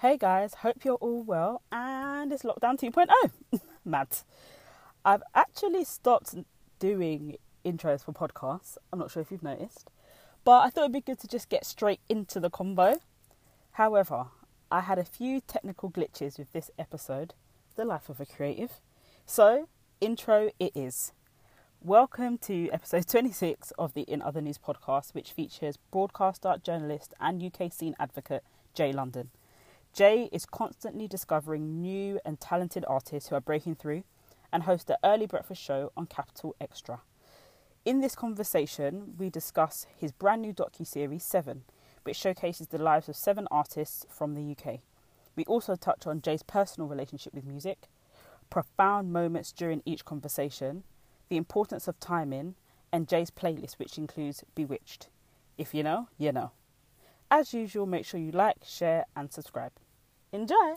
Hey guys, hope you're all well and it's lockdown 2.0. Mad. I've actually stopped doing intros for podcasts. I'm not sure if you've noticed, but I thought it'd be good to just get straight into the combo. However, I had a few technical glitches with this episode, The Life of a Creative. So, intro it is. Welcome to episode 26 of the In Other News podcast, which features broadcaster, journalist, and UK scene advocate Jay London. Jay is constantly discovering new and talented artists who are breaking through and hosts the early breakfast show on Capital Xtra. In this conversation, we discuss his brand new docu-series 7, which showcases the lives of seven artists from the UK. We also touch on Jay's personal relationship with music, profound moments during each conversation, the importance of timing, and Jay's playlist, which includes Bewitched. If you know, you know. As usual, make sure you like, share, and subscribe. Enjoy!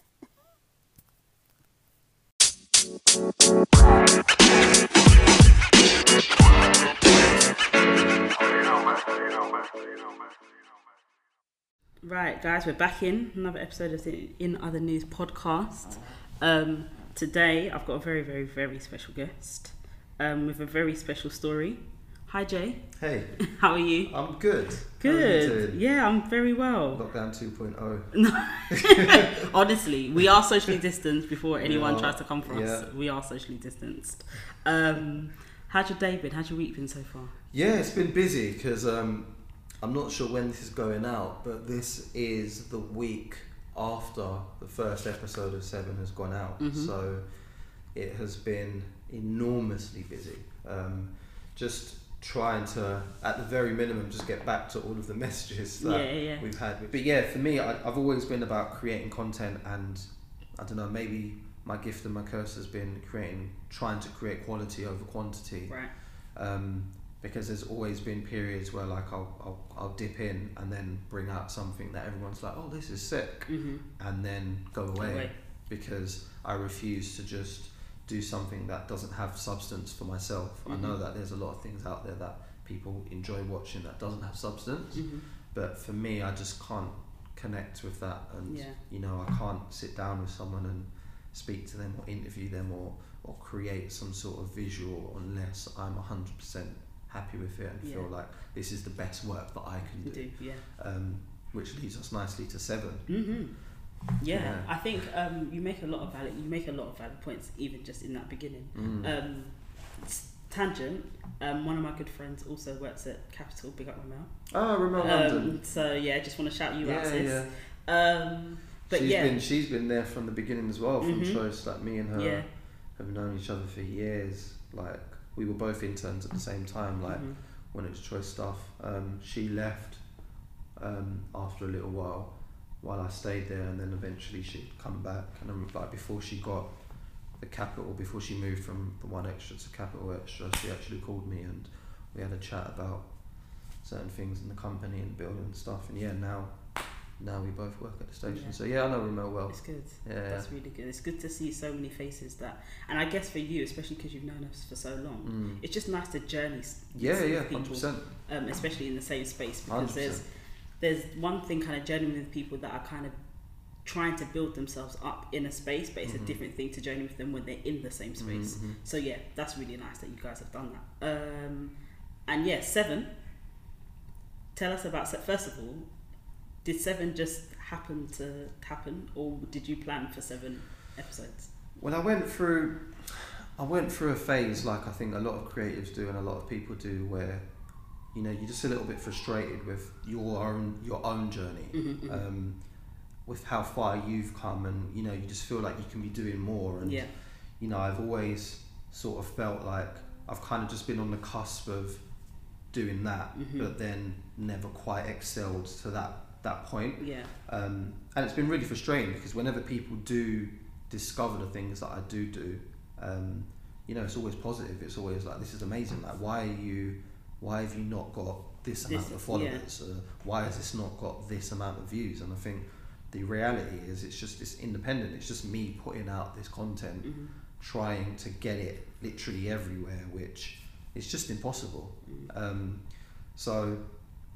Right, guys, we're back in another episode of the In Other News podcast. Um, today, I've got a very, very, very special guest um, with a very special story. Hi, Jay. Hey, How are you? I'm good. You Good. doing? Yeah, I'm very well. Lockdown oh. 2.0. Honestly, we are socially distanced before anyone tries to come for us. We are socially distanced. Um, how's your day been? How's your week been so far? Yeah, it's been busy because um, I'm not sure when this is going out, but this is the week after the first episode of Seven has gone out. Mhm. So it has been enormously busy. Um, just trying to, at the very minimum, just get back to all of the messages that Yeah, yeah, we've had. But yeah, for me, I, I've always been about creating content, and I don't know, maybe my gift and my curse has been creating, trying to create quality over quantity. Right. Um, because there's always been periods where like I'll, I'll I'll dip in and then bring out something that everyone's like, oh, this is sick, Mm-hmm. and then go away, Away. because I refuse to just do something that doesn't have substance for myself. I know Mhm. that there's a lot of things out there that people enjoy watching that doesn't have substance, Mm-hmm. but for me, I just can't connect with that, and Yeah. you know, I can't sit down with someone and speak to them or interview them or or create some sort of visual unless I'm hundred percent happy with it and Yeah. feel like this is the best work that I can do. do, yeah. Um, which leads us nicely to seven. Mm-hmm. Yeah, Yeah. I think um, you make a lot of valid. You make a lot of valid points, even just in that beginning. Mm. Um, tangent. Um, one of my good friends also works at Capital. Big up Remel. oh, Remel London. Um, so yeah, just want to shout you out, sis. yeah. Um, but she's yeah, been she's been there from the beginning as well, from Mhm. choice. Like me and her yeah. have known each other for years. Like we were both interns at the same time. Like mhm. when it was choice stuff. Um, she left um, after a little while, while I stayed there, and then eventually she'd come back. And then, like before she got the capital, before she moved from the one extra to capital extra, she actually called me and we had a chat about certain things in the company and building and stuff. And yeah, now now we both work at the station. Yeah. So yeah, I know Remel well. It's good. Yeah, That's really good. It's good to see so many faces that, and I guess for you, especially because you've known us for so long, mm. it's just nice to journey. yeah, yeah, people, hundred percent. um, especially in the same space, because Hundred there's percent. There's one thing kind of journeying with people that are kind of trying to build themselves up in a space, but it's Mhm. a different thing to journey with them when they're in the same space. Mhm. So yeah, that's really nice that you guys have done that. Um, and yeah, seven. Tell us about first of all, did seven just happen to happen, or did you plan for seven episodes? Well, I went through, I went through a phase like I think a lot of creatives do and a lot of people do, where, you know, you're just a little bit frustrated with your own your own journey, Mm-hmm, um, with how far you've come, and you know, you just feel like you can be doing more. And yeah, you know, I've always sort of felt like I've kind of just been on the cusp of doing that, Mhm. but then never quite excelled to that that point. Yeah. Um, and it's been really frustrating because whenever people do discover the things that I do do, um, you know, it's always positive. It's always like, this is amazing. Like, why are you, why have you not got this amount This- of followers? Uh, why has this not got this amount of views? And I think the reality is it's just, it's independent. It's just me putting out this content, hmm trying to get it literally everywhere, which is just impossible. Um, so,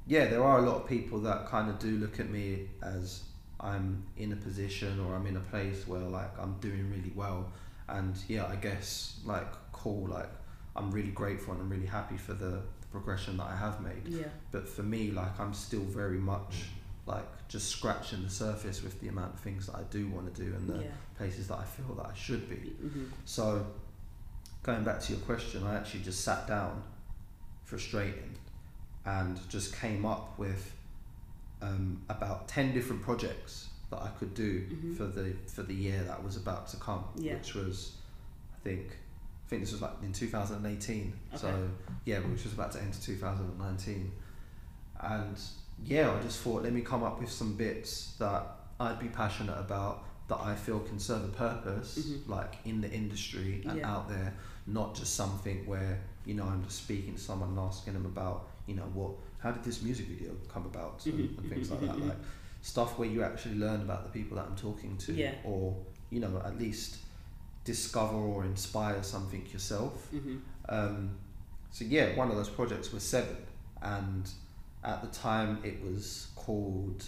yeah, there are a lot of people that kind of do look at me as I'm in a position or I'm in a place where like I'm doing really well, and yeah, I guess like cool, like I'm really grateful and I'm really happy for the progression that I have made. Yeah. But for me, like I'm still very much like just scratching the surface with the amount of things that I do want to do and the Yeah. places that I feel that I should be. hmm So, going back to your question, I actually just sat down, frustrating, and just came up with um, about ten different projects that I could do Mhm. for the for the year that was about to come, Yeah. which was, I think, I think this was like in 2018. Okay. So yeah, which was about to enter 2019, and yeah, I just thought let me come up with some bits that I'd be passionate about that I feel can serve a purpose, Mhm. like in the industry and Yeah. out there, not just something where you know I'm just speaking to someone and asking them about you know what how did this music video come about and, Mhm, and things like that, mhm, like stuff where you actually learn about the people that I'm talking to, Yeah. or you know at least discover or inspire something yourself. hmm Um, so yeah, one of those projects was Seven, and at the time it was called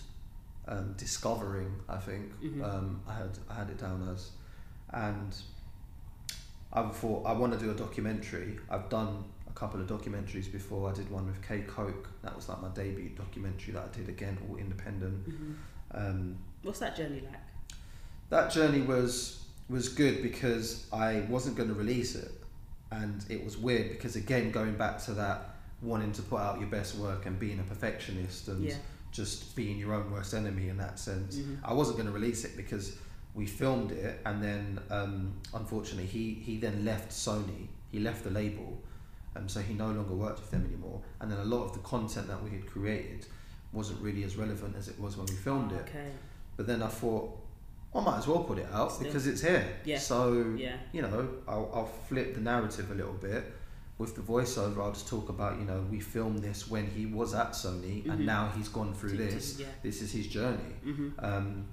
um, Discovering. I think Mhm. um, I had I had it down as, and I thought I want to do a documentary. I've done a couple of documentaries before. I did one with K Koke. That was like my debut documentary that I did again, all independent. hmm Um, What's that journey like? that journey was was good because I wasn't going to release it, and it was weird because again going back to that wanting to put out your best work and being a perfectionist and Yeah. just being your own worst enemy in that sense. Mhm. I wasn't going to release it because we filmed it and then um, unfortunately he he then left Sony. He left the label, um, so he no longer worked with them anymore. And then a lot of the content that we had created wasn't really as relevant as it was when we filmed it. Okay. But then I thought, I might as well put it out Still. because it's here. Yeah. So, Yeah. you know, I'll, I'll flip the narrative a little bit. With the voiceover, I'll just talk about, you know, we filmed this when he was at Sony Mhm. and now he's gone through this. yeah. This is his journey. hmm Um,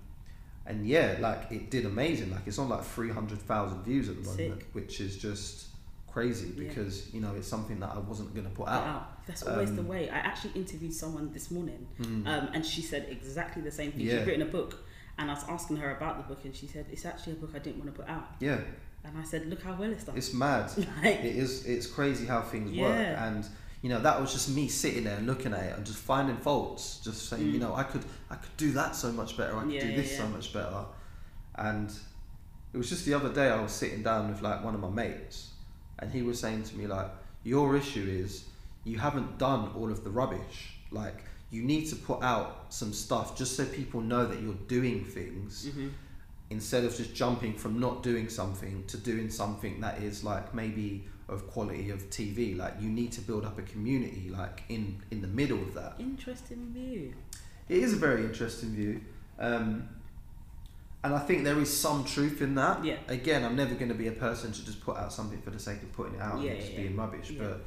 and yeah, like it did amazing. Like it's on like 300,000 views at the moment, which is just crazy Yeah. because, you know, it's something that I wasn't going to put out. out. That's always the Um, way. I actually interviewed someone this morning, Mm. um, and she said exactly the same thing. Yeah. She'd written a book, and I was asking her about the book, and she said it's actually a book I didn't want to put out. yeah, And I said, look how well it's done. it's mad. like, it is it's crazy how things work Yeah. and you know that was just me sitting there looking at it and just finding faults just saying you Mm. know i could i could do that so much better i could Yeah, do this so much better and it was just the other day i was sitting down with like one of my mates and he was saying to me like your issue is you haven't done all of the rubbish like you need to put out some stuff just so people know that you're doing things hmm instead of just jumping from not doing something to doing something that is like maybe of quality of TV like you need to build up a community like in in the middle of that Interesting view. it is a very interesting view um, and I think there is some truth in that Yeah. again I'm never going to be a person to just put out something for the sake of putting it out Yeah, and just yeah, being rubbish yeah. but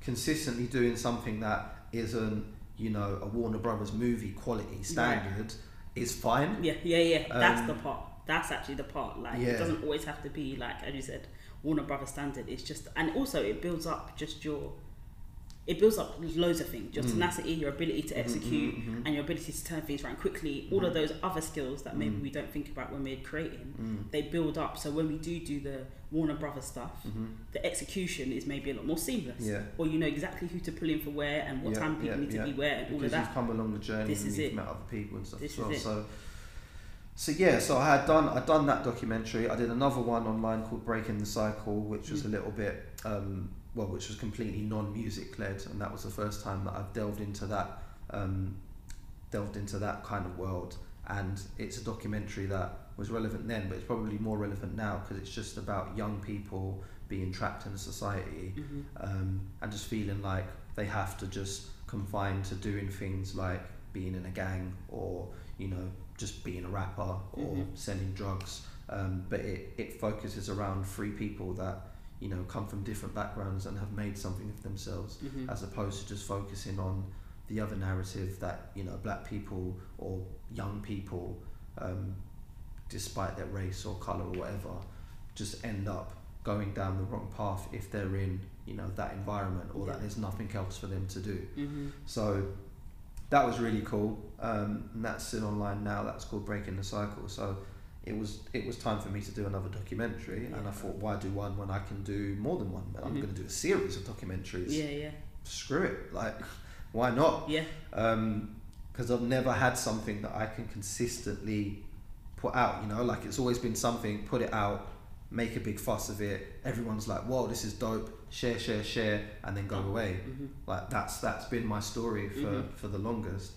consistently doing something that isn't you know a Warner Brothers movie quality standard is fine Yeah, yeah, yeah. That's Um, the part. That's actually the part. Like yeah. it doesn't always have to be like as you said, Warner Brothers standard. It's just and also it builds up just your it builds up loads of things. Your Mm. tenacity, your ability to Mhm, execute mhm, mhm. and your ability to turn things around quickly, all of Mhm. those other skills that maybe Mm. we don't think about when we're creating, Mm. they build up. So when we do do the Warner Brothers stuff, Mhm. the execution is maybe a lot more seamless. Yeah. Or you know exactly who to pull in for where and what Yeah, time people yeah, need to be where and all of because you've come along the journey This and is you've it. met other people and stuff This as well. So, so yeah, so I had done I'd done that documentary. I did another one online called Breaking the Cycle, which was Mm. a little bit um, well, which was completely non-music led, and that was the first time that I've delved into that um, delved into that kind of world. And it's a documentary that was relevant then, but it's probably more relevant now because it's just about young people being trapped in a society Mhm. um, and just feeling like they have to just confine to doing things like being in a gang or you know just being a rapper or Mhm. selling drugs. Um, but it, it focuses around three people that you know come from different backgrounds and have made something of themselves Mhm. as opposed to just focusing on the other narrative that you know black people or young people um, despite their race or color or whatever just end up going down the wrong path if they're in you know that environment or Yeah. that there's nothing else for them to do Mhm. so that was really cool um, and that's still online now that's called breaking the cycle so it was it was time for me to do another documentary and i thought why do one when i can do more than one But i'm Mhm. going to do a series of documentaries Yeah, yeah, screw it like why not yeah. Um because I've never had something that I can consistently put out. You know, like it's always been something, put it out, make a big fuss of it. Everyone's like, "Whoa, this is dope!" Share, share, share, and then go away. Mhm. Like that's that's been my story for Mhm. for the longest.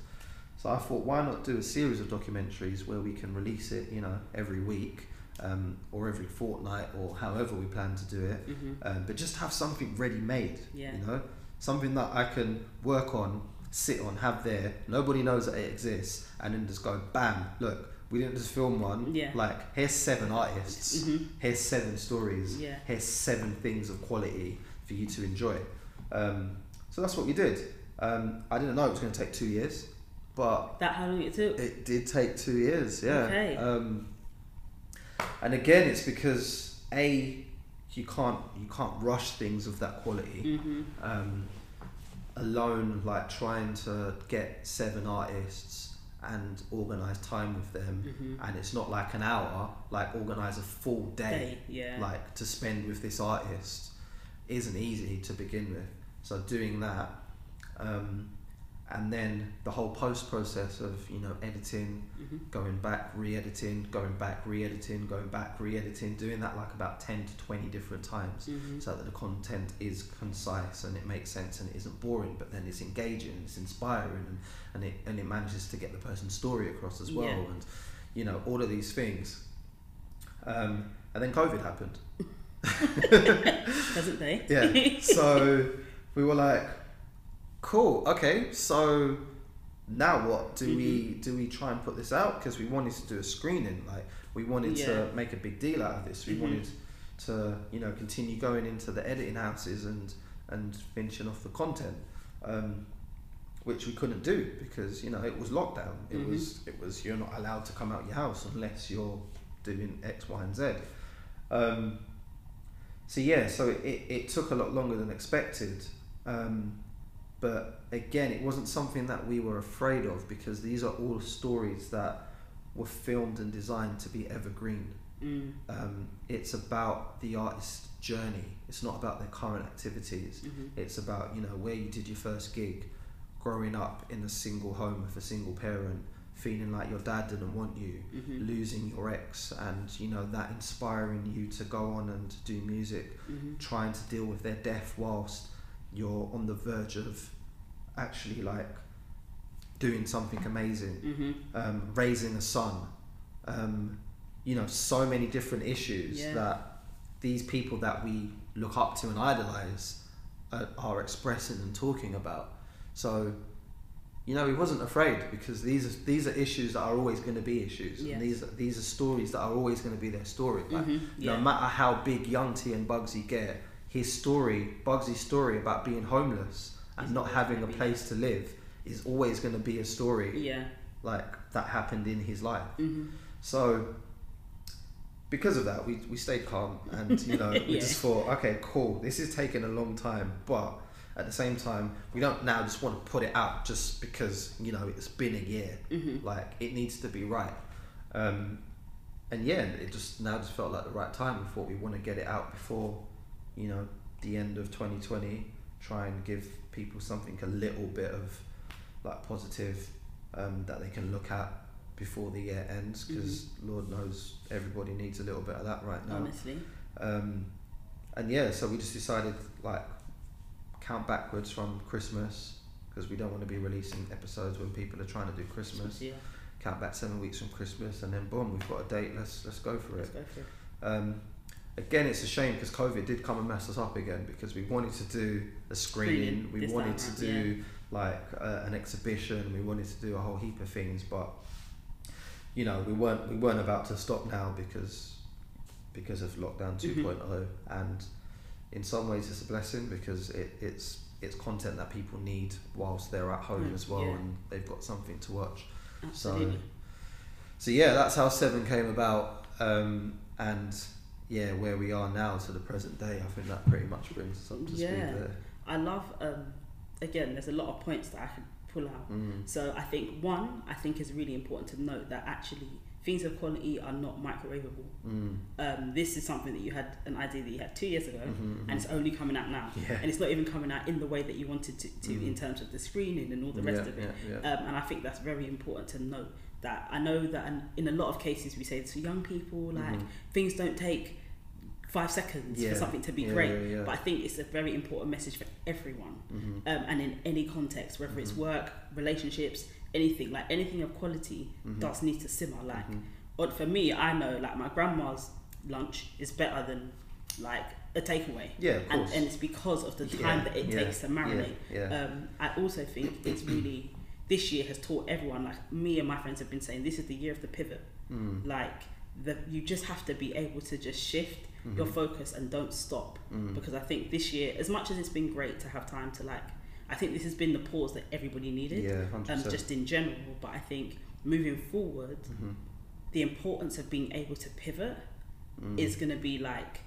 So I thought, why not do a series of documentaries where we can release it, you know, every week um, or every fortnight or however we plan to do it. Mhm. Um, but just have something ready made. Yeah. You know, something that I can work on, sit on, have there. Nobody knows that it exists, and then just go, bam! Look, we didn't just film one. Yeah. Like here's seven artists. mm-hmm. Here's seven stories. Yeah. Here's seven things of quality for you to enjoy. Um, so that's what we did. Um, I didn't know it was going to take two years, but That how long it took? it did take two years, yeah. Okay. Um, and again, it's because a you can't you can't rush things of that quality. Mhm. Um, alone, like trying to get seven artists and organize time with them, Mhm. and it's not like an hour. Like organize a full day, Day, yeah. like to spend with this artist, isn't easy to begin with. So doing that, um, and then the whole post process of you know editing, Mhm. going back, re-editing, going back, re-editing, going back, re-editing, doing that like about ten to twenty different times, Mhm. so that the content is concise and it makes sense and it isn't boring, but then it's engaging and it's inspiring and, and it and it manages to get the person's story across as well, Yeah. and you know all of these things. Um, and then COVID happened. Doesn't they? Yeah. so we were like, cool. Okay. So now what? Do we Mm-hmm. do we try and put this out because we wanted to do a screening? Like we wanted Yeah. to make a big deal out of this. We Mhm. wanted to you know continue going into the editing houses and and finishing off the content. Um, which we couldn't do because you know it was lockdown. It Mhm. was it was you're not allowed to come out your house unless you're doing X, Y, and Z. Um, so yeah, so it, it, it took a lot longer than expected. Um, but again, it wasn't something that we were afraid of because these are all stories that were filmed and designed to be evergreen. Mm. Um, it's about the artist's journey. It's not about their current activities. Mhm. It's about you know where you did your first gig, growing up in a single home with a single parent, feeling like your dad didn't want you, Mhm. losing your ex, and you know that inspiring you to go on and do music, Mhm. trying to deal with their death whilst you're on the verge of actually like doing something amazing, Mhm. um, raising a son. Um, you know, so many different issues Yeah. that these people that we look up to and idolize uh, are expressing and talking about. So, you know, he wasn't afraid because these are these are issues that are always going to be issues, Yes. and these are, these are stories that are always going to be their story. Like, Mhm. Yeah. no matter how big Young T and Bugsey get, his story, Bugsey's story about being homeless and not having a place to live is always going to be a story Yeah. like that happened in his life. Mhm. So because of that, we, we stayed calm and you know we Yeah. just thought, okay, cool, this is taking a long time, but at the same time, we don't now just want to put it out just because you know it's been a year. Mhm. Like it needs to be right. Um, and yeah, it just now just felt like the right time. We thought we want to get it out before, you know, the end of 2020. Try and give people something a little bit of like positive um, that they can look at before the year ends. Because Lord knows everybody needs a little bit of that right now. Honestly. Um, and yeah, so we just decided like count backwards from Christmas because we don't want to be releasing episodes when people are trying to do Christmas. Yeah. Count back seven weeks from Christmas, and then boom, we've got a date. Let's let's go for it. Let's it. go for it. Um, again, it's a shame because COVID did come and mess us up again because we wanted to do a screening. We wanted to do like uh, an exhibition. We wanted to do a whole heap of things, but you know, we weren't we weren't about to stop now because because of lockdown 2 Mhm. and in some ways it's a blessing because it, it's it's content that people need whilst they're at home Mm, as well yeah. and they've got something to watch. Absolutely. So yeah, that's how Seven came about, um, and yeah, where we are now to the present day. I think that pretty much brings us up to Yeah. speed there. I love. Um, again, there's a lot of points that I could pull out. Mm. So I think one, I think is really important to note that actually things of quality are not microwavable. Mm. Um, this is something that you had an idea that you had two years ago, Mhm, and it's only coming out now. Yeah. And it's not even coming out in the way that you wanted to, to Mhm. in terms of the screening and all the rest yeah, of it. Yeah. Um, and I think that's very important to note that I know that in, in a lot of cases we say to young people like Mhm. things don't take five seconds Yeah. for something to be Yeah, great. yeah, yeah. But I think it's a very important message for everyone Mhm. um, and in any context, whether it's Mhm. work, relationships, anything like anything of quality Mhm. does need to simmer. Like, Mhm. or for me, I know like my grandma's lunch is better than like a takeaway, Yeah, and, and it's because of the Yeah, time that it yeah, takes to marinate. Yeah, yeah. Um, I also think it's really this year has taught everyone. Like me and my friends have been saying, this is the year of the pivot. Mm. Like the you just have to be able to just shift your Mhm. focus and don't stop Mm. because I think this year, as much as it's been great to have time to like, I think this has been the pause that everybody needed, Yeah, um, just in general. But I think moving forward, Mhm. the importance of being able to pivot Mm. is going to be like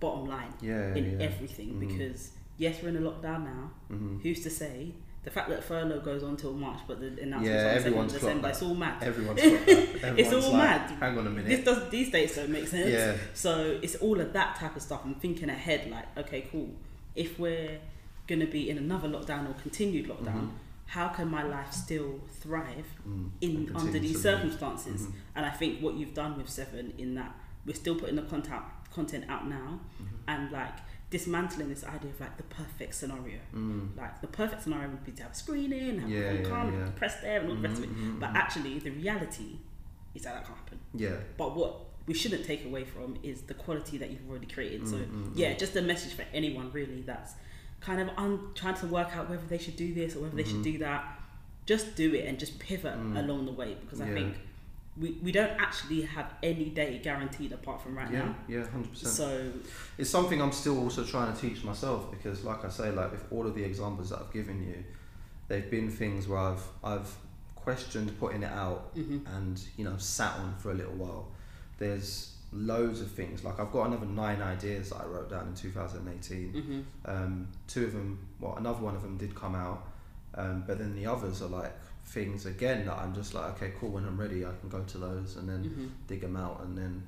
bottom line yeah, in yeah. everything Mhm. because yes, we're in a lockdown now. Mhm. Who's to say? The fact that furlough goes on till March, but the announcement Yeah, on of everyone's December, it's all mad. Everyone's got that. Everyone's all like, mad. Hang on a minute. This does these dates don't make sense. Yeah. So it's all of that type of stuff. I'm thinking ahead, like, okay, cool. If we're gonna be in another lockdown or continued lockdown, Mhm. how can my life still thrive Mm. in under these circumstances? Mhm. And I think what you've done with Seven in that we're still putting the content content out now Mhm. and like dismantling this idea of like the perfect scenario. Mm. Like the perfect scenario would be to have a screening, have Yeah, a yeah, calm, yeah. press there, and all the rest of it. Mhm, But mhm. actually, the reality is that that can't happen. Yeah. But what we shouldn't take away from is the quality that you've already created. So Mm, mm, yeah, mm. just a message for anyone really that's kind of un- trying to work out whether they should do this or whether they should do that. Just do it and just pivot Mm. along the way because I think we, we don't actually have any day guaranteed apart from right yeah, now. yeah, hundred percent. So It's something I'm still also trying to teach myself because, like I say, like with all of the examples that I've given you, they've been things where I've I've questioned putting it out mhm. and you know sat on for a little while. There's loads of things like I've got another nine ideas that I wrote down in 2018. Mhm. Um, two of them, well, another one of them did come out, um, but then the others are like things again that I'm just like, okay, cool. When I'm ready, I can go to those and then Mhm. dig them out and then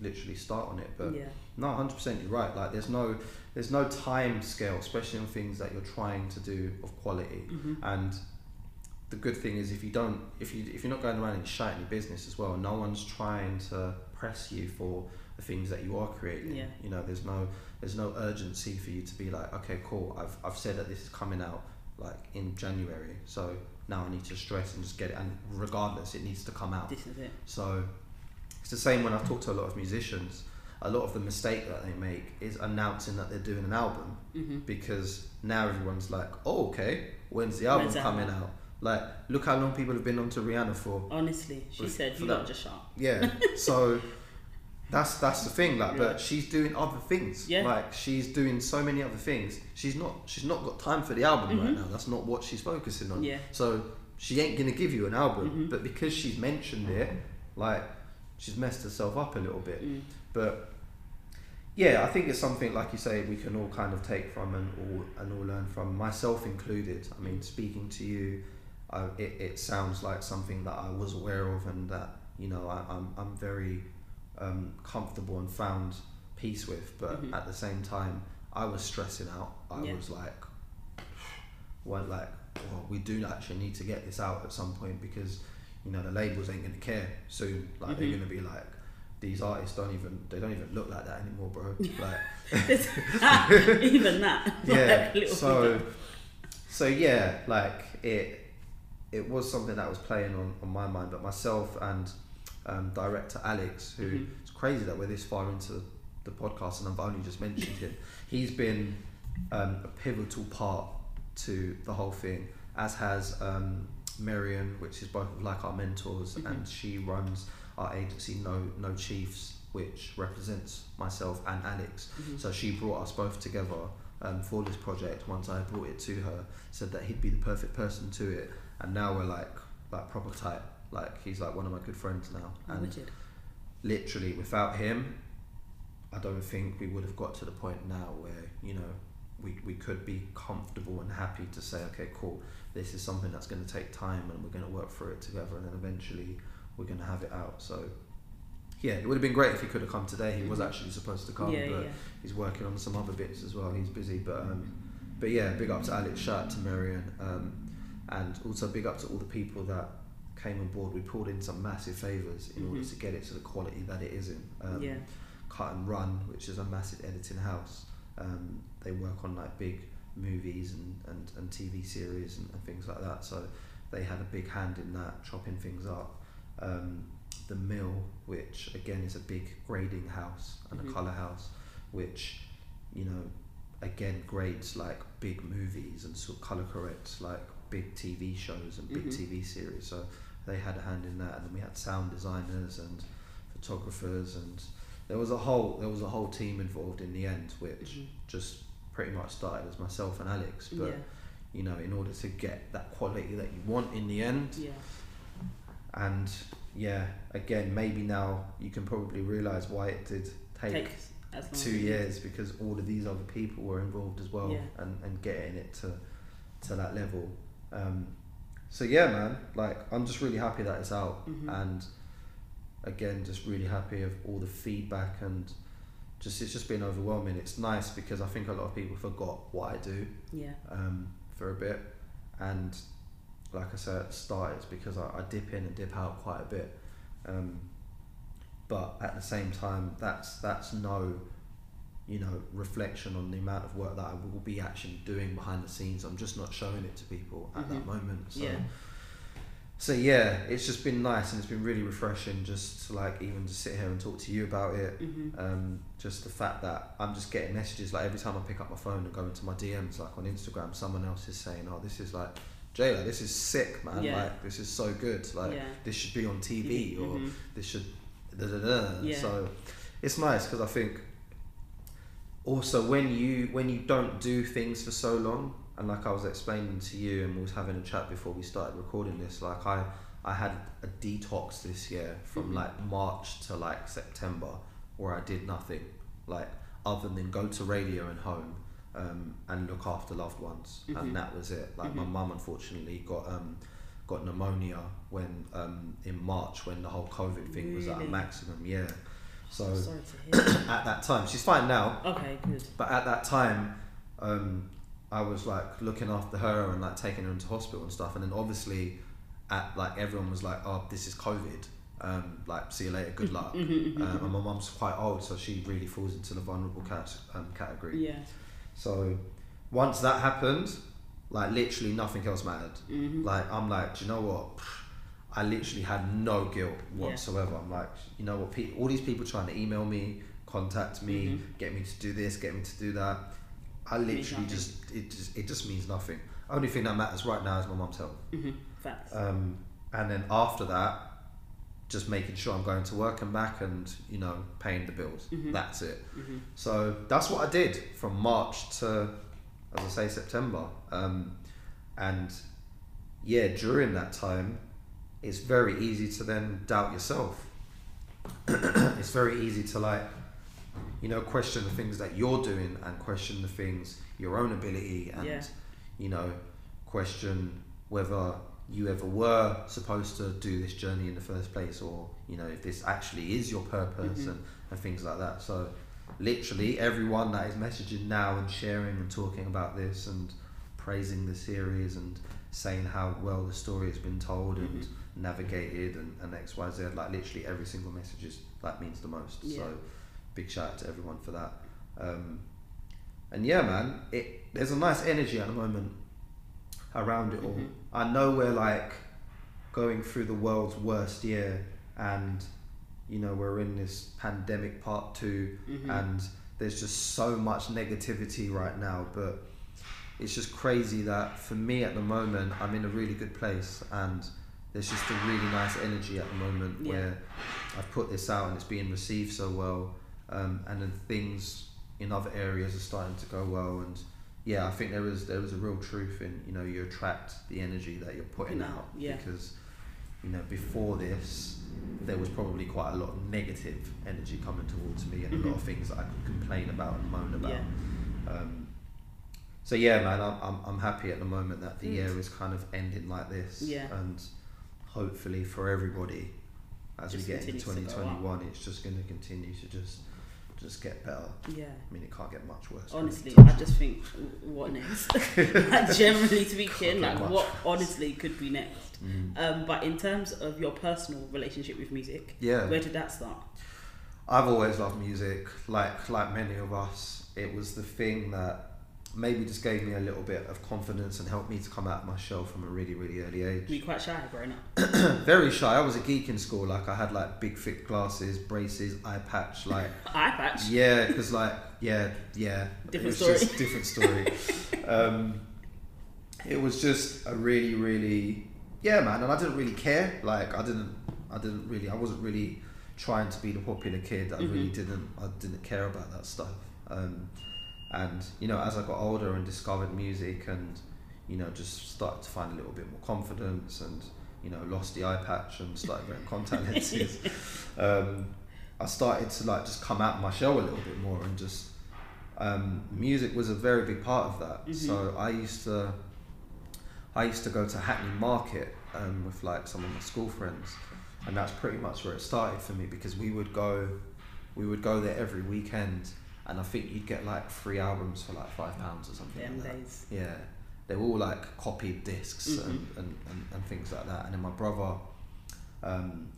literally start on it. But yeah. no, hundred percent. You're right. Like, there's no, there's no time scale, especially on things that you're trying to do of quality. Mhm. And the good thing is, if you don't, if you if you're not going around and shouting your business as well, no one's trying to press you for the things that you are creating. Yeah. You know, there's no there's no urgency for you to be like, okay, cool. I've I've said that this is coming out like in January, so now I need to stress and just get it. And regardless, it needs to come out. This is it. So it's the same when I've talked to a lot of musicians. A lot of the mistake that they make is announcing that they're doing an album hmm because now everyone's like, oh, okay, when's the album When's coming album? out? Like, look how long people have been on to Rihanna for. Honestly, she For- said, "You lot just shut." Yeah, so that's that's the thing. Like, Yeah. but she's doing other things. Yeah. Like, she's doing so many other things. She's not she's not got time for the album right Mhm. now. That's not what she's focusing on. Yeah. So she ain't gonna give you an album, Mhm. but because she's mentioned it, like she's messed herself up a little bit. Mm. But yeah, I think it's something like you say we can all kind of take from and all and all learn from, myself included. I mean, speaking to you, I, it it sounds like something that I was aware of and that you know I, I'm I'm very um, comfortable and found peace with. But Mhm. at the same time, I was stressing out. I Yeah. was like, well, like, well, we do actually need to get this out at some point because you know the labels ain't gonna care soon. Like they're Mhm. gonna be like, these artists don't even they don't even look like that anymore, bro. Like Even that. yeah. Like, So so yeah, like it it was something that was playing on, on my mind. But myself and um, director Alex, who Mhm. it's crazy that we're this far into the podcast and I've only just mentioned him. He's been um, a pivotal part to the whole thing, as has um, Marion, which is both of like our mentors, Mhm. and she runs our agency No No Chiefs, which represents myself and Alex. Mhm. So she brought us both together um, for this project. Once I brought it to her, said that he'd be the perfect person to it, and now we're like like proper tight. Like he's like one of my good friends now, Oh, and wicked. literally without him, I don't think we would have got to the point now where you know we we could be comfortable and happy to say, okay, cool, this is something that's going to take time, and we're going to work through it together, and then eventually we're going to have it out. So. Yeah, it would have been great if he could have come today. He was Mhm. actually supposed to come, yeah, but yeah. he's working on some other bits as well. He's busy, but um, but yeah, big up to Alex, shout out to Marion, um, and also big up to all the people that came on board. We pulled in some massive favors in order Mhm. to get it to the quality that it is in. Um, yeah. Cut and Run, which is a massive editing house. Um, they work on like big movies and, and, and TV series and, and things like that. So they had a big hand in that, chopping things up. Um, the Mill, which again is a big grading house and Mhm. a colour house, which, you know, again grades like big movies and sort of colour corrects like big TV shows and big Mhm. TV series. So they had a hand in that, and then we had sound designers and photographers, and there was a whole there was a whole team involved in the end, which Mhm. just pretty much started as myself and Alex. But yeah. you know, in order to get that quality that you want in the end, Yeah. and yeah, again, maybe now you can probably realize why it did take long two years because all of these other people were involved as well Yeah. and, and getting it to to that level um, so yeah man like I'm just really happy that it's out Mhm. and again just really happy of all the feedback and just it's just been overwhelming it's nice because I think a lot of people forgot what I do Yeah. um, for a bit and like I said at the start it's because I, I dip in and dip out quite a bit um, but at the same time that's that's no you know reflection on the amount of work that I will be actually doing behind the scenes I'm just not showing it to people at that Mhm. moment so Yeah. so yeah it's just been nice and it's been really refreshing just to like even just sit here and talk to you about it Mhm. um, just the fact that I'm just getting messages like every time I pick up my phone and go into my DMs like on Instagram someone else is saying oh this is like Jayla this is sick man Yeah. like this is so good like yeah. this should be on TV or Mhm. this should da, da, da. Yeah. so it's nice because I think also when you when you don't do things for so long and like I was explaining to you and we was having a chat before we started recording this like I I had a detox this year from Mhm. like March to like September where I did nothing like other than go to radio and home um, and look after loved ones Mhm. and that was it like my Mhm. mum unfortunately got um, got pneumonia when um, in March when the whole COVID thing was at a maximum yeah so Sorry to hear. at that time she's fine now okay, good. but at that time, um, I was like looking after her and like taking her into hospital and stuff. And then obviously, at like everyone was like, "Oh, this is COVID. Um, like, see you later. Good luck." Um, and my mum's quite old, so she really falls into the vulnerable cat um, category. Yeah. So once that happened, like literally nothing else mattered. Mhm. Like I'm like, do you know what? I literally had no guilt Yeah. whatsoever. I'm like, you know what? Pe- all these people trying to email me, contact me, Mhm. get me to do this, get me to do that. I literally just it just it just means nothing. Only thing that matters right now is my mum's health. Mhm. Facts. Um, and then after that, just making sure I'm going to work and back, and you know, paying the bills. Mhm. That's it. Mhm. So that's what I did from March to, as I say, September. Um, and yeah, during that time, it's very easy to then doubt yourself. it's very easy to like, you know, question the things that you're doing and question the things, your own ability, and, Yeah. you know, question whether you ever were supposed to do this journey in the first place or, you know, if this actually is your purpose Mhm. and, and things like that. So, literally everyone that is messaging now and sharing and talking about this and praising the series and saying how well the story has been told and Mhm. Navigated and, and XYZ, like literally every single message is that means the most. Yeah. So big shout out to everyone for that. Um, and yeah man, it there's a nice energy at the moment around it all. Mhm. I know we're like going through the world's worst year and you know we're in this pandemic part 2 Mhm. and there's just so much negativity right now but it's just crazy that for me at the moment I'm in a really good place and there's just a really nice energy at the moment Yeah. where I've put this out and it's being received so well, um, and then things in other areas are starting to go well. And yeah, I think there is there is a real truth in you know you attract the energy that you're putting out yeah. because you know before this there was probably quite a lot of negative energy coming towards me and a lot of things that I could complain about and moan about. Um, so yeah, man, I'm, I'm I'm happy at the moment that the Mm. year is kind of ending like this, Yeah. and hopefully for everybody, as Just we get into continues to go up. 2021, it's just going to continue to just just get better. Yeah. I mean, it can't get much worse. Honestly, I just think, what next? like, generally speaking, like much what honestly could be next. Mm. Um, but in terms of your personal relationship with music, Yeah, where did that start? I've always loved music. Like like many of us, it was the thing that maybe just gave me a little bit of confidence and helped me to come out of my shell from a really really early age. Were you quite shy growing up? Very shy. I was a geek in school. Like I had like big thick glasses, braces, eye patch. Like Eye patch. yeah, because like yeah, yeah. Different it was story. Just different story. um, it was just a really really yeah, man. And I didn't really care. Like I didn't I didn't really I wasn't really trying to be the popular kid. I really Mhm. didn't I didn't care about that stuff. Um, and you know, as I got older and discovered music and you know just started to find a little bit more confidence and you know lost the eye patch and started wearing contact lenses. um, I started to like just come out of my shell a little bit more and just um, music was a very big part of that. Mhm. So I used to I used to go to Hackney Market um, with like some of my school friends, and that's pretty much where it started for me because we would go we would go there every weekend, and I think you'd get like three albums for like five pounds or something Them like that. days. Yeah, they were all like copied discs Mhm. and, and, and, and things like that. And then my brother um,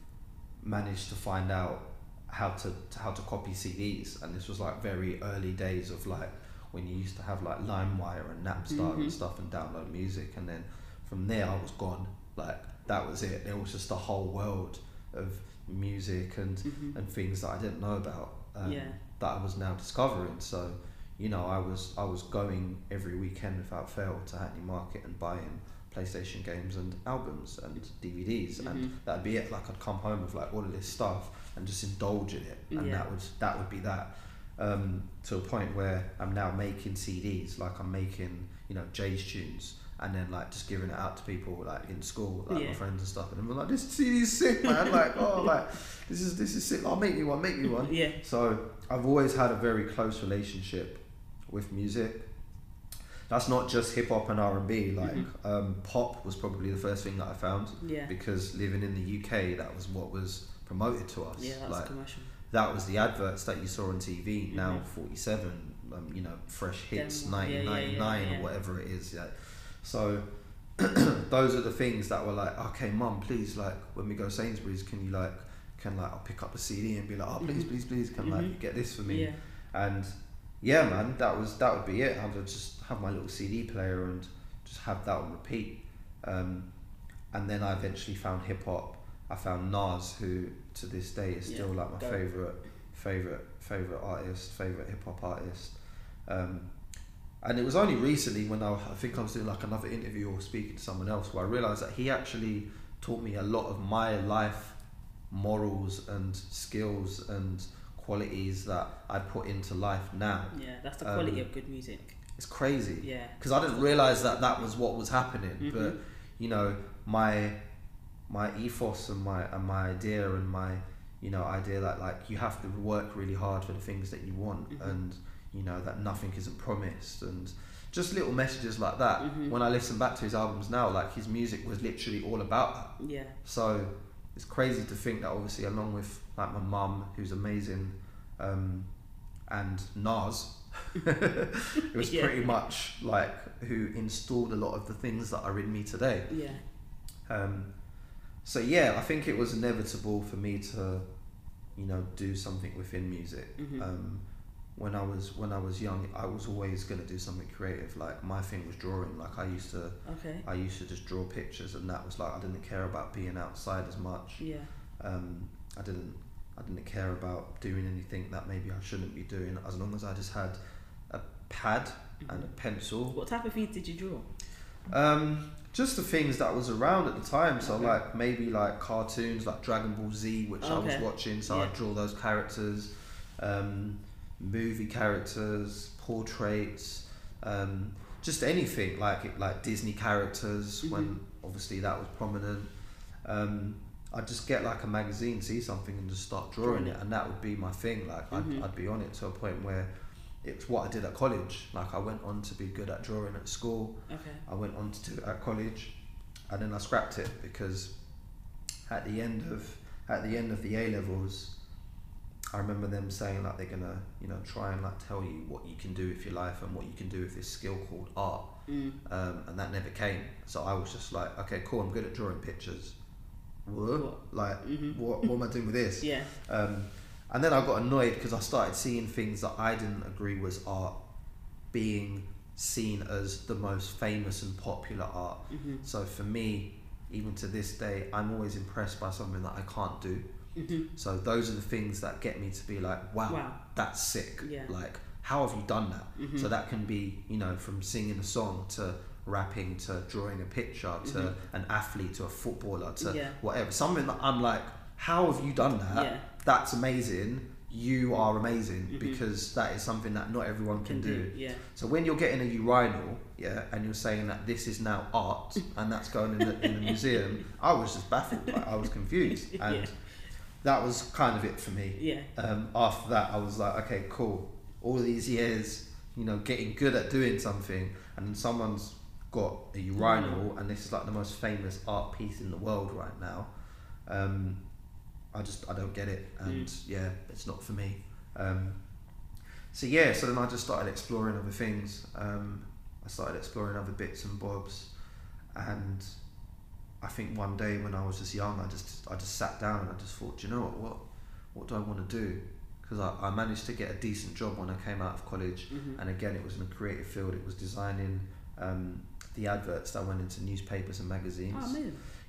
managed to find out how to, how to copy CDs, and this was like very early days of like when you used to have like LimeWire and Napster Mhm. and stuff and download music, and then from there I was gone. Like that was it. There was just a whole world of music and Mhm. and things that I didn't know about. Um, Yeah. That I was now discovering. So, you know, I was I was going every weekend without fail to Hackney Market and buying PlayStation games and albums and DVDs, Mhm. and that'd be it. Like I'd come home with like all of this stuff and just indulge in it, and Yeah. that would that would be that. Um, to a point where I'm now making CDs, like I'm making you know Jay's tunes. And then like just giving it out to people like in school, like Yeah. my friends and stuff, and I'm like, "This CD's sick, man!" Like, oh, like this is this is sick. I'll make me one, make me one. Yeah. So I've always had a very close relationship with music. That's not just hip hop and R and B. Like Mhm. um, pop was probably the first thing that I found Yeah. because living in the UK, that was what was promoted to us. Yeah, that's like commercial. that was the adverts that you saw on TV. Now Mhm. forty seven, um, you know, fresh hits, Them- yeah, yeah, nineteen ninety nine or whatever it is. Yeah. So those are the things that were like, okay, mum, please, like when we go Sainsbury's, can you like, can like I'll pick up the CD and be like, oh please, Mhm. please, please, can Mhm. like get this for me Yeah. and yeah man that was that would be it i would just have my little cd player and just have that on repeat um, and then i eventually found hip-hop i found nas who to this day is still Yeah, like my go. favorite favorite favorite artist favorite hip-hop artist um, and it was only recently when I, I think I was doing like another interview or speaking to someone else where I realized that he actually taught me a lot of my life morals and skills and qualities that I put into life now. Yeah. That's the quality Um, of good music. It's crazy Yeah. because I didn't realize that that was what was happening. Mhm. But you know, my my ethos and my and my idea and my you know idea that like you have to work really hard for the things that you want Mhm. and you know that nothing isn't promised and just little messages like that. Mhm. When I listen back to his albums now, like his music was literally all about that. Yeah. So it's crazy to think that obviously along with like my mum who's amazing um, and Nas it was Yeah. pretty much like who installed a lot of the things that are in me today. Yeah. Um, so yeah, I think it was inevitable for me to, you know, do something within music. Mhm. Um, when I was when I was young, I was always gonna do something creative. Like my thing was drawing. Like I used to Okay. I used to just draw pictures, and that was like I didn't care about being outside as much. Yeah. Um, I didn't I didn't care about doing anything that maybe I shouldn't be doing as long as I just had a pad and a pencil. What type of things did you draw? Um, just the things that was around at the time. So Okay. like maybe like cartoons like Dragon Ball Z, which I was watching. So Yeah. I'd draw those characters. Um, movie characters, portraits, um, just anything like like Disney characters Mhm. when obviously that was prominent. Um, I'd just get like a magazine, see something, and just start drawing it, and that would be my thing. Like Mhm. I'd, I'd be on it to a point where it's what I did at college. Like I went on to be good at drawing at school. Okay. I went on to do it at college, and then I scrapped it because at the end of at the end of the A levels, I remember them saying like they're gonna you know try and like tell you what you can do with your life and what you can do with this skill called art, Mm. um, and that never came. So I was just like, okay, cool, I'm good at drawing pictures. What? What? Like, Mhm. what? What am I doing with this? Yeah. Um, and then I got annoyed because I started seeing things that I didn't agree was art being seen as the most famous and popular art. Mhm. So for me, even to this day, I'm always impressed by something that I can't do. Mhm. So those are the things that get me to be like, wow, Wow. that's sick. Yeah. Like, how have you done that? Mhm. So that can be, you know, from singing a song to rapping to drawing a picture to Mhm. an athlete to a footballer to Yeah. whatever. Something that I'm like, how have you done that? Yeah. That's amazing. You are amazing Mhm. because that is something that not everyone can, do. Yeah. So when you're getting a urinal, yeah, and you're saying that this is now art and that's going in the, in the museum, I was just baffled. Like, I was confused, and Yeah. That was kind of it for me. Yeah. Um, after that, I was like, okay, cool. All these years, you know, getting good at doing something, and someone's got a urinal, and this is like the most famous art piece in the world right now. Um, I just I don't get it, and yeah, it's not for me. Um, so yeah, so then I just started exploring other things. Um, I started exploring other bits and bobs, and I think one day when I was just young, I just I just sat down and I just thought, "Do you know what? What what do I want to do? Because I, I managed to get a decent job when I came out of college, Mhm. and again, it was in a creative field. It was designing um, the adverts that went into newspapers and magazines. Oh,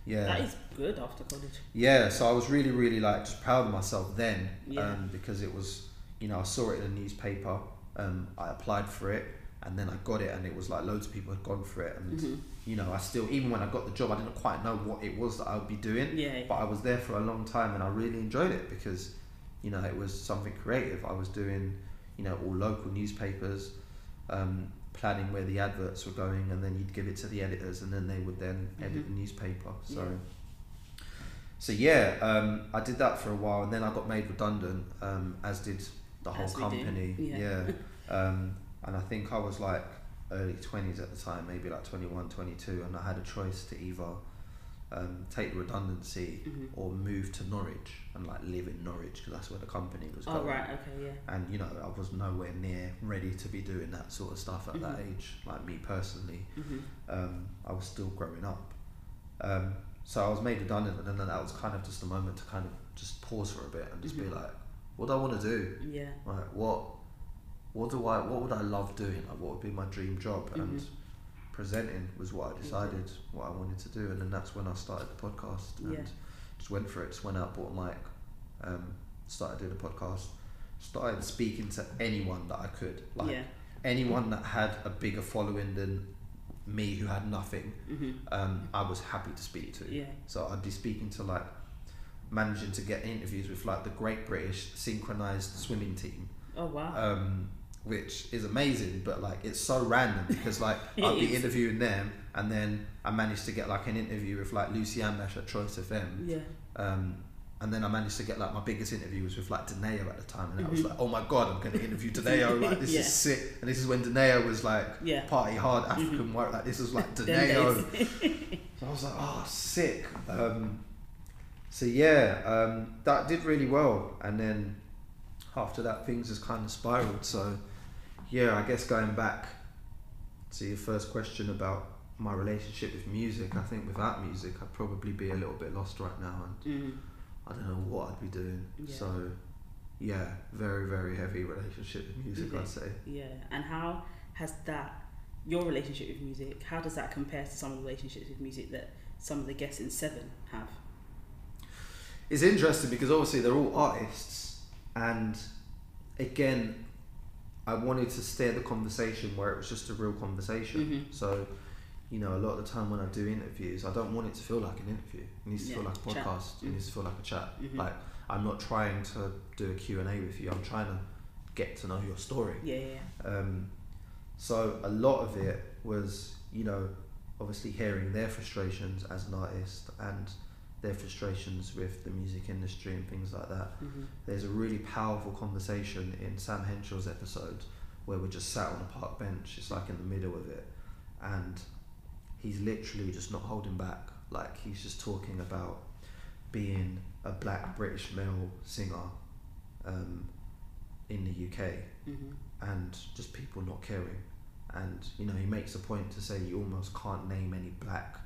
yeah, That is good after college. yeah, so I was really, really like just proud of myself then, Yeah. um, because it was, you know, I saw it in a newspaper. Um, I applied for it, and then I got it, and it was like loads of people had gone for it, and Mhm. you know, I still, even when I got the job, I didn't quite know what it was that I would be doing, Yeah. but I was there for a long time, and I really enjoyed it because, you know, it was something creative. I was doing, you know, all local newspapers, um, planning where the adverts were going, and then you'd give it to the editors, and then they would then edit Mhm. the newspaper. So. Yeah. So yeah, um, I did that for a while, and then I got made redundant, um, as did the whole As company. yeah. Um, and I think I was like early twenties at the time, maybe like 21, 22, and I had a choice to either um, take the redundancy Mhm. or move to Norwich and like live in Norwich because that's where the company was Oh going. right. Okay. Yeah. And you know, I was nowhere near ready to be doing that sort of stuff at that Mhm. age. Like me personally, Mhm. um, I was still growing up. Um, so I was made redundant, and then that was kind of just a moment to kind of just pause for a bit and just be Mhm. like, what do I want to do? Yeah. Like, what, what do I, what would I love doing? Like, what would be my dream job? And Mhm. presenting was what I decided what I wanted to do, and then that's when I started the podcast and Yeah. just went for it. Just went out, bought a mic, um, started doing a podcast, started speaking to anyone that I could, like yeah. anyone that had a bigger following than me who had nothing Mhm. um, I was happy to speak to. Yeah. So I'd be speaking to like managing to get interviews with like the Great British Synchronized Swimming Team, Oh wow. um, which is amazing. But like it's so random because like I'd be is. interviewing them, and then I managed to get like an interview with like Lucy Ambesh at Choice FM. yeah. Um, and then I managed to get like my biggest interview was with like Donae'o at the time, and I was Mhm. like, "Oh my god, I'm going to interview Donae'o! Like this Yeah. is sick!" And this is when Donae'o was like Yeah. party hard African Mhm. work. Like this was like days. So I was like, oh, sick. Um, so yeah, um, that did really well, and then after that, things just kind of spiraled. So yeah, I guess going back to your first question about my relationship with music, I think without music, I'd probably be a little bit lost right now, and Mhm. I don't know what I'd be doing. Yeah. So yeah, very very heavy relationship with music, I'd say. Yeah. And how has that your relationship with music? How does that compare to some of the relationships with music that some of the guests in Seven have? it's interesting because obviously they're all artists and again I wanted to steer the conversation where it was just a real conversation. Mhm. So, you know, a lot of the time when I do interviews, I don't want it to feel like an interview. It needs to feel like a podcast. It Mm. needs to feel like a chat. Mhm. Like I'm not trying to do a Q and A with you. I'm trying to get to know your story. Yeah, yeah, yeah. Um, so a lot of it was, you know, obviously hearing their frustrations as an artist and their frustrations with the music industry and things like that. Mhm. There's a really powerful conversation in Sam Henshaw's episode where we're just sat on a park bench. It's like in the middle of it, and he's literally just not holding back. Like he's just talking about being a black British male singer um, in the UK Mhm. and just people not caring. And you know, he makes a point to say you almost can't name any black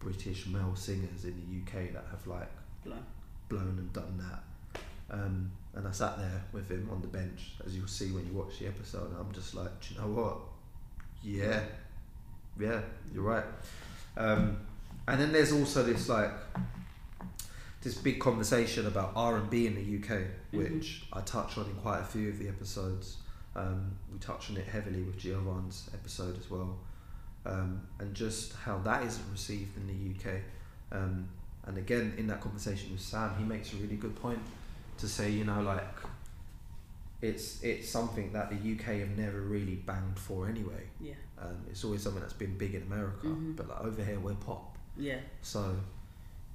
British male singers in the UK that have like Blown. blown and done that. Um, and I sat there with him on the bench, as you'll see when you watch the episode. And I'm just like, do you know what? Yeah, yeah, you're right. Um, and then there's also this like this big conversation about R and B in the UK, which I touch on in quite a few of the episodes. Um, we touch on it heavily with Giovan's episode as well, um, and just how that isn't received in the UK. Um, and again, in that conversation with Sam, he makes a really good point to say, you know, like it's it's something that the UK have never really banged for anyway. Yeah, Um, it's always something that's been big in America, Mhm. but like over here we're pop. yeah, So,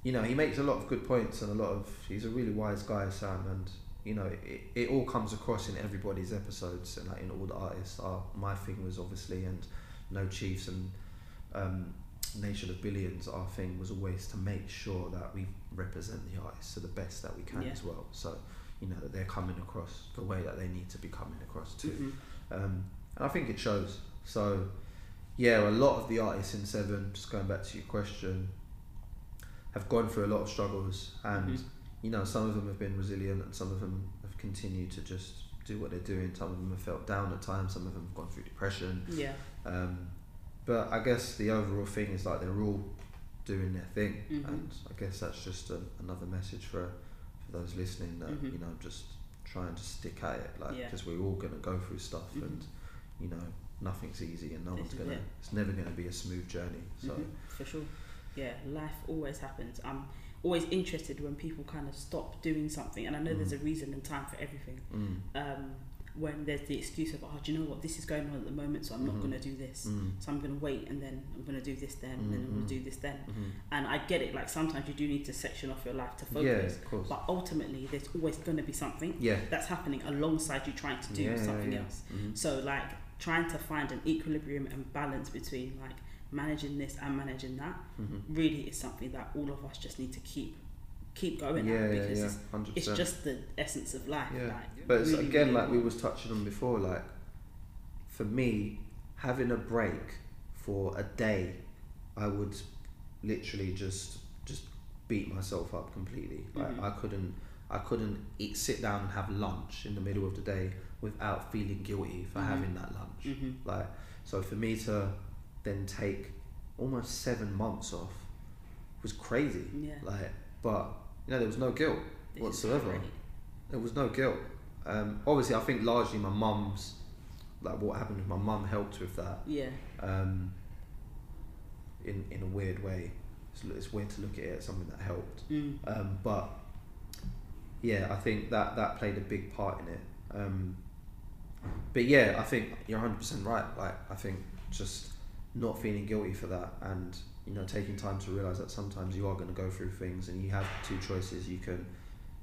you know, he makes a lot of good points and a lot of. He's a really wise guy, Sam, and you know, it, it all comes across in everybody's episodes and like in all the artists. Our, my thing was obviously, and No Chiefs and um, Nation of Billions. Our thing was always to make sure that we represent the artists to the best that we can Yeah. as well. So, you know, that they're coming across the way that they need to be coming across too. Mhm. Um, and I think it shows. So, yeah, a lot of the artists in Seven, just going back to your question, have gone through a lot of struggles, and Mhm. you know, some of them have been resilient, and some of them have continued to just do what they're doing. Some of them have felt down at times. Some of them have gone through depression. yeah, Um, but I guess the overall thing is like they're all doing their thing, Mhm. and I guess that's just a, another message for for those listening that Mhm. you know just trying to stick at it, like Yeah. because we're all gonna go through stuff, Mhm. and you know nothing's easy, and no This one's gonna. it. It's never gonna be a smooth journey. So Mhm, for sure. Yeah, life always happens. I'm always interested when people kind of stop doing something, and I know there's a Mm. reason and time for everything. mm, Um, when there's the excuse of, oh, do you know what, this is going on at the moment, so I'm not Mhm. going to do this. mm, So I'm going to wait, and then I'm going to do this then, and then I'm going to do this then. mhm. And I get it. Like sometimes you do need to section off your life to yeah, focus, course. but ultimately there's always going to be something yeah, that's happening alongside you trying to do yeah, something yeah, else. yeah. Mhm. So like trying to find an equilibrium and balance between like managing this and managing that really is something that all of us just need to keep keep going Yeah, at yeah, because yeah, it's, it's just the essence of life. Yeah. Like, But it's, really, again, really like we was touching on before, like for me, having a break for a day, I would literally just just beat myself up completely. Like Mhm. I couldn't I couldn't eat sit down and have lunch in the middle of the day without feeling guilty for Mhm. having that lunch. Mhm. Like so for me to then take almost seven months off was crazy. Yeah. Like but you know there was no guilt whatsoever. There was no guilt. Um, obviously, I think largely my mum's, like what happened with my mum helped with that. Yeah. Um, in in a weird way, it's, it's weird to look at it as something that helped. Mm. Um, but yeah, I think that that played a big part in it. Um, but yeah, I think you're 100 percent right. Like I think just not feeling guilty for that, and you know taking time to realize that sometimes you are going to go through things, and you have two choices. You can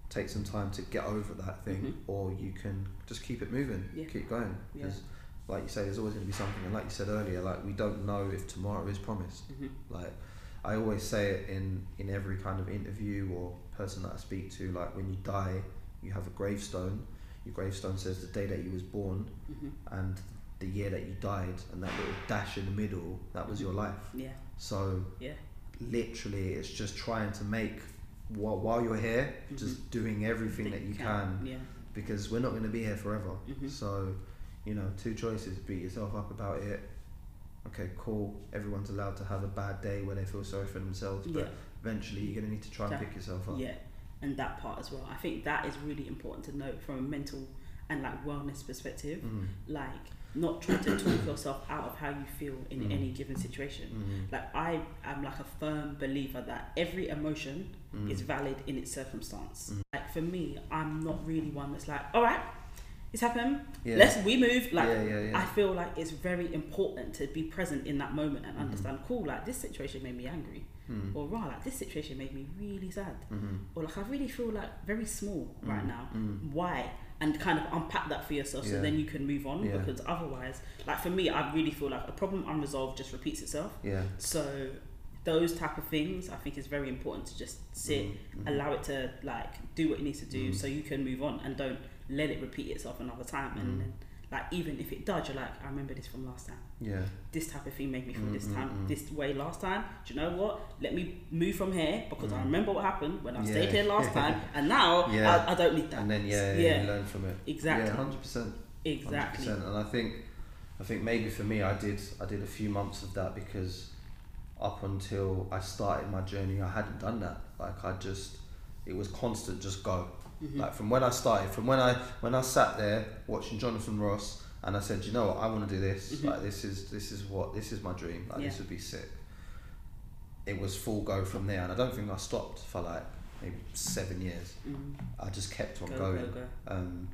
take some time to get over that thing, Mhm. or you can just keep it moving, Yeah. keep going. Yeah. Because, like you say, there's always going to be something, and like you said earlier, like we don't know if tomorrow is promised. Mhm. Like I always say it in in every kind of interview or person that I speak to. Like when you die, you have a gravestone. Your gravestone says the day that you was born Mhm. and the year that you died, and that little dash in the middle that was your life. Yeah. So Yeah. literally, it's just trying to make while while you're here, Mhm. just doing everything that you can Yeah. because we're not going to be here forever. Mhm. So, you know, two choices: beat yourself up about it. Okay, cool. Everyone's allowed to have a bad day where they feel sorry for themselves, but Yeah. eventually you're going to need to try and pick yourself up. Yeah, and that part as well. I think that is really important to note from a mental and like wellness perspective, Mm. like not trying to talk yourself out of how you feel in Mm. any given situation. Mm. Like I am like a firm believer that every emotion Mm. is valid in its circumstance. Like for me, I'm not really one that's like, all right, it's happened. Yeah. Let's we move. Like yeah, yeah. I feel like it's very important to be present in that moment and understand. Cool, like this situation made me angry, or right, like this situation made me really sad, or like I really feel like very small right now. Why? And kind of unpack that for yourself, so Yeah. then you can move on. Yeah. Because otherwise, like for me, I really feel like a problem unresolved just repeats itself. Yeah. So those type of things, I think, is very important to just sit, Mhm. allow it to like do what it needs to do, Mhm. so you can move on and don't let it repeat itself another time. Mhm. And then, like even if it does, you're like, I remember this from last time. Yeah. This type of thing made me feel this Mm, time, mm, mm. this way last time. Do you know what? Let me move from here because I Mm. remember what happened when I Yeah. stayed here last time, and now Yeah. I, I don't need that. And then yeah, yeah, Yeah. you learn from it. Exactly. Yeah, hundred percent. exactly. 100%. And I think, I think maybe for me, I did, I did a few months of that because up until I started my journey, I hadn't done that. Like I just, it was constant, just go. Mhm. Like from when I started, from when I when I sat there watching Jonathan Ross, and I said, you know what, I want to do this. Mhm. Like this is this is what this is my dream. Like this Yeah. would be sick. It was full go from there, and I don't think I stopped for like maybe seven years. Mm. I just kept on Go, going. go, go. Um,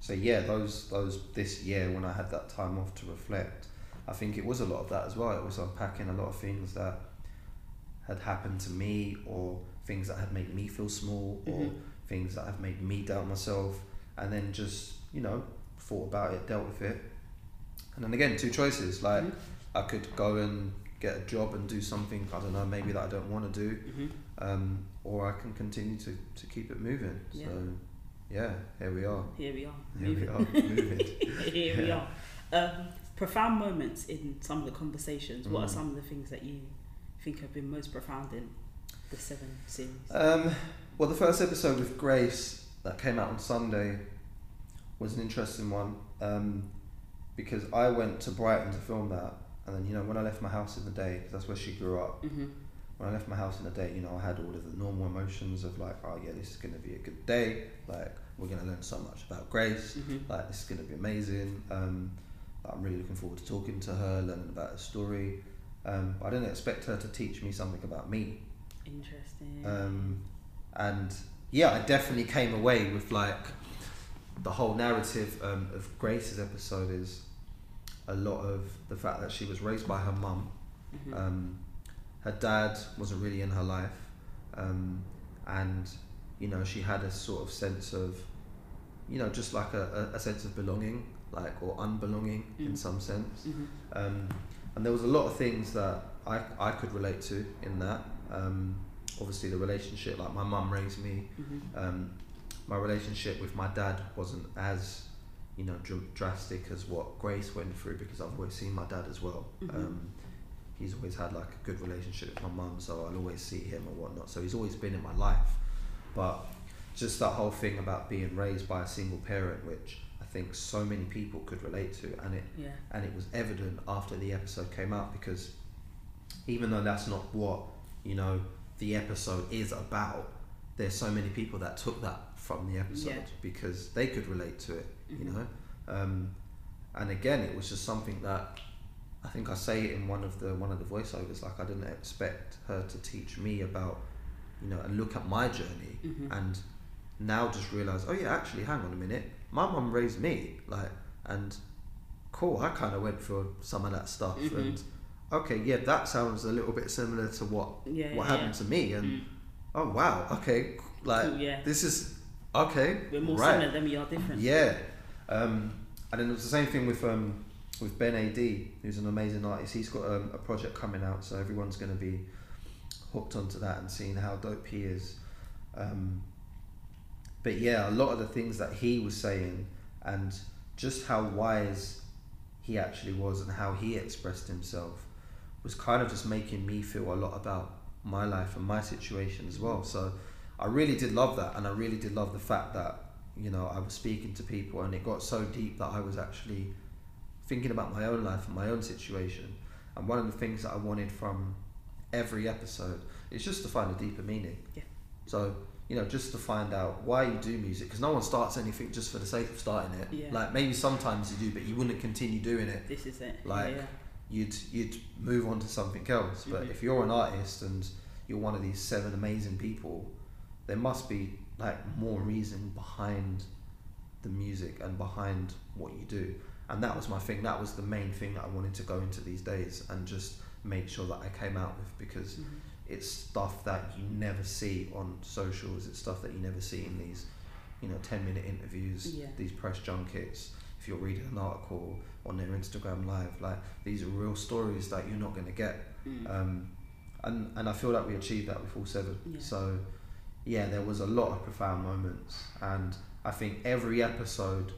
so yeah, those those this year when I had that time off to reflect, I think it was a lot of that as well. It was unpacking a lot of things that had happened to me, or things that had made me feel small, or Mhm. Things that have made me doubt myself, and then just you know thought about it, dealt with it, and then again two choices. Like Mhm. I could go and get a job and do something I don't know maybe that I don't want to do, Mhm. um, or I can continue to, to keep it moving. Yeah. So yeah, here we are. Here we are. Here we moving. are moving. Here we are. Um, profound moments in some of the conversations. What are Mm. some of the things that you think have been most profound in the Seven series? Um, well, the first episode with Grace that came out on Sunday was an interesting one um, because I went to Brighton to film that, and then you know when I left my house in the day, cause that's where she grew up. hmm When I left my house in the day, you know I had all of the normal emotions of like, oh yeah, this is gonna be a good day. Like we're gonna learn so much about Grace. hmm Like this is gonna be amazing. Um, I'm really looking forward to talking to her, learning about her story. Um, I didn't expect her to teach me something about me. Interesting. Um, and yeah, I definitely came away with like the whole narrative um, of Grace's episode is a lot of the fact that she was raised by her mum. Mhm. Um, her dad wasn't really in her life, um, and you know she had a sort of sense of, you know, just like a, a, a sense of belonging, like or unbelonging in Mm. some sense. Mhm. Um, and there was a lot of things that I, I could relate to in that. Obviously, the relationship, like my mum raised me. Mhm. Um, my relationship with my dad wasn't as, you know, dr- drastic as what Grace went through because I've always seen my dad as well. Mhm. Um, he's always had like a good relationship with my mum, so I'll always see him and whatnot. So he's always been in my life. But just that whole thing about being raised by a single parent, which I think so many people could relate to, and it Yeah. and it was evident after the episode came out because even though that's not what you know the episode is about there's so many people that took that from the episode Yeah. because they could relate to it you Mhm. know um, and again it was just something that I think I say it in one of the one of the voiceovers like I didn't expect her to teach me about you know and look at my journey Mhm. and now just realize oh yeah actually hang on a minute my mum raised me like and cool I kind of went through some of that stuff Mhm. and okay yeah that sounds a little bit similar to what Yeah. what yeah, happened to me and Mm. oh wow okay like Cool, yeah. this is okay We're more right similar than we are different. yeah um, and then it was the same thing with um, with Ben Ad who's an amazing artist he's got um, a project coming out so everyone's going to be hooked onto that and seeing how dope he is um, but yeah a lot of the things that he was saying and just how wise he actually was and how he expressed himself was kind of just making me feel a lot about my life and my situation as well so I really did love that and I really did love the fact that you know I was speaking to people and it got so deep that I was actually thinking about my own life and my own situation and one of the things that I wanted from every episode is just to find a deeper meaning Yeah. so you know, just to find out why you do music, because no one starts anything just for the sake of starting it. Yeah. Like maybe sometimes you do, but you wouldn't continue doing it. This is it. Like, yeah. You'd you'd move on to something else. But Mhm. if you're an artist and you're one of these seven amazing people, there must be like more reason behind the music and behind what you do. And that was my thing. That was the main thing that I wanted to go into these days and just make sure that I came out with because Mhm. it's stuff that you never see on socials. It's stuff that you never see in these, you know, ten minute interviews, Yeah. these press junkets. If you're reading an article on their Instagram live, like these are real stories that you're not going to get. Mm. Um, and and I feel like we achieved that with all seven. Yeah. So yeah, there was a lot of profound moments, and I think every episode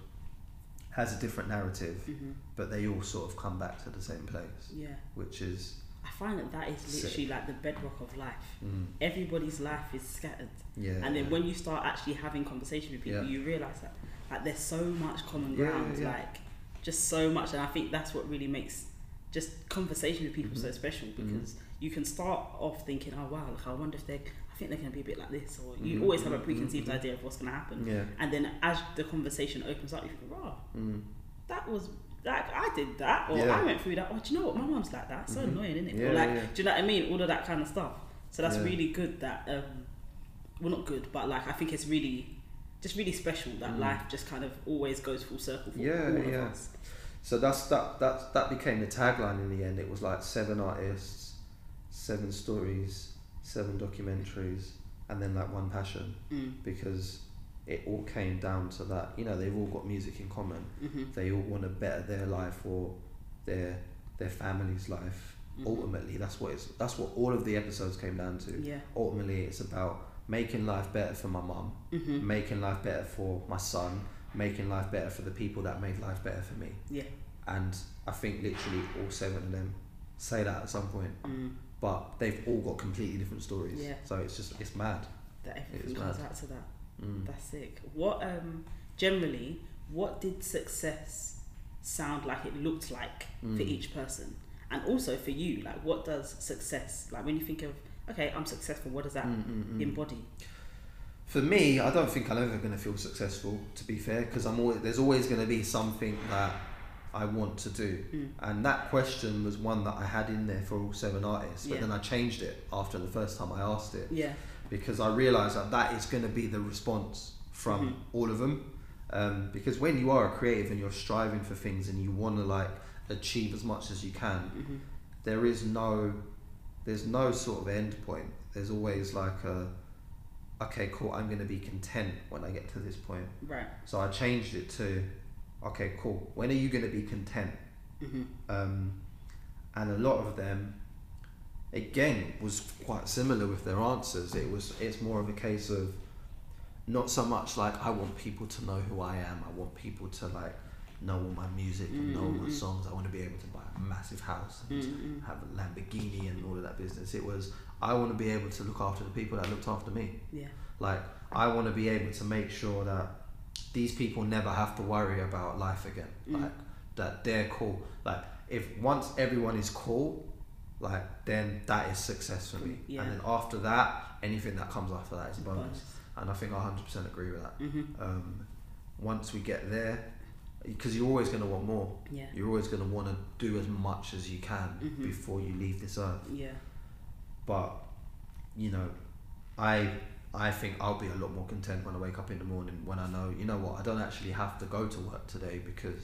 has a different narrative, Mhm. but they all sort of come back to the same place, Yeah. which is I find that that is Sick. literally like the bedrock of life. mm, Everybody's life is scattered. yeah. and then yeah. when you start actually having conversation with people Yeah. you realize that like there's so much common Yeah, yeah, ground yeah. like just so much and i think that's what really makes just conversation with people so Mhm. special Mhm. because you can start off thinking oh wow like i wonder if they're i think they're going to be a bit like this or you Mhm, always have a mhm, preconceived mhm. idea of what's going to happen yeah. and then as the conversation opens up you think wow Mm. that was like I did that or Yeah. I went through that. Oh, do you know what? My mum's like that. So Mhm. annoying, isn't it? Yeah, or like, yeah. do you know what I mean? All of that kind of stuff. So that's really good. That um, well, not good, but like I think it's really, just really special that Mm. life just kind of always goes full circle for Yeah, all of yeah. us. So that's that that that became the tagline in the end. It was like seven artists, seven stories, seven documentaries, and then like one passion Mm. because it all came down to that. You know, they've all got music in common. hmm They all want to better their life or their their family's life. Mhm. Ultimately, that's what it's that's what all of the episodes came down to. Yeah. Ultimately, it's about making life better for my mum, hmm making life better for my son, making life better for the people that made life better for me. Yeah. And I think literally all seven of them say that at some point, Mm. but they've all got completely different stories. Yeah. So it's just it's mad. That everything comes mad. out to that. Mm. That's sick. What um generally what did success sound like it looked like for Mm. each person? And also for you, like what does success like when you think of okay, I'm successful, what does that Mm, mm, mm. embody? For me, I don't think I'm ever going to feel successful. To be fair, because I'm always there's always going to be something that I want to do, Mm. and that question was one that I had in there for all seven artists. But Yeah. then I changed it after the first time I asked it Yeah. because I realised that that is going to be the response from Mhm. all of them. Um, because when you are a creative and you're striving for things and you want to like achieve as much as you can, hmm there is no there's no sort of end point. There's always like a okay cool i'm going to be content when i get to this point. Right. so i changed it to okay cool when are you going to be content? Hmm um, and a lot of them again was quite similar with their answers. It was it's more of a case of not so much like i want people to know who i am. I want people to like know all my music and know all my Mm, mm, mm. songs i want to be able to buy a massive house and mm have a Lamborghini and all of that business. It was I want to be able to look after the people that looked after me. Yeah. Like I want to be able to make sure that these people never have to worry about life again. Mm. Like that they're cool. Like if once everyone is cool, like then that is success for me. Yeah. And then after that, anything that comes after that is a bonus. Bonus. And I think I 100% agree with that. hmm Um, once we get there, because you're always going to want more. Yeah. You're always going to want to do as much as you can Mhm. before you leave this earth. Yeah. But you know, I I think I'll be a lot more content when I wake up in the morning when I know you know what I don't actually have to go to work today because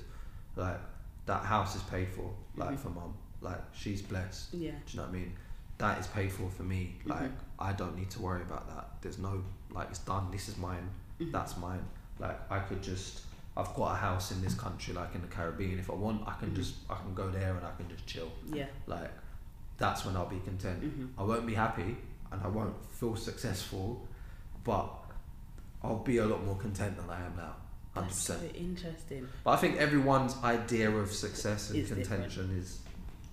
like that house is paid for like Mhm. for mom like she's blessed. Yeah. Do you know what I mean? That is paid for for me. Like Mhm. I don't need to worry about that. There's no like it's done. This is mine. Mhm. That's mine. Like I could just. I've got a house in this country, like in the Caribbean. If I want, I can Mhm. just I can go there and I can just chill. Yeah. Like that's when I'll be content. hmm I won't be happy and I won't feel successful, but I'll be a lot more content than I am now. Hundred That's so interesting. But I think everyone's idea of success and Is different. contention is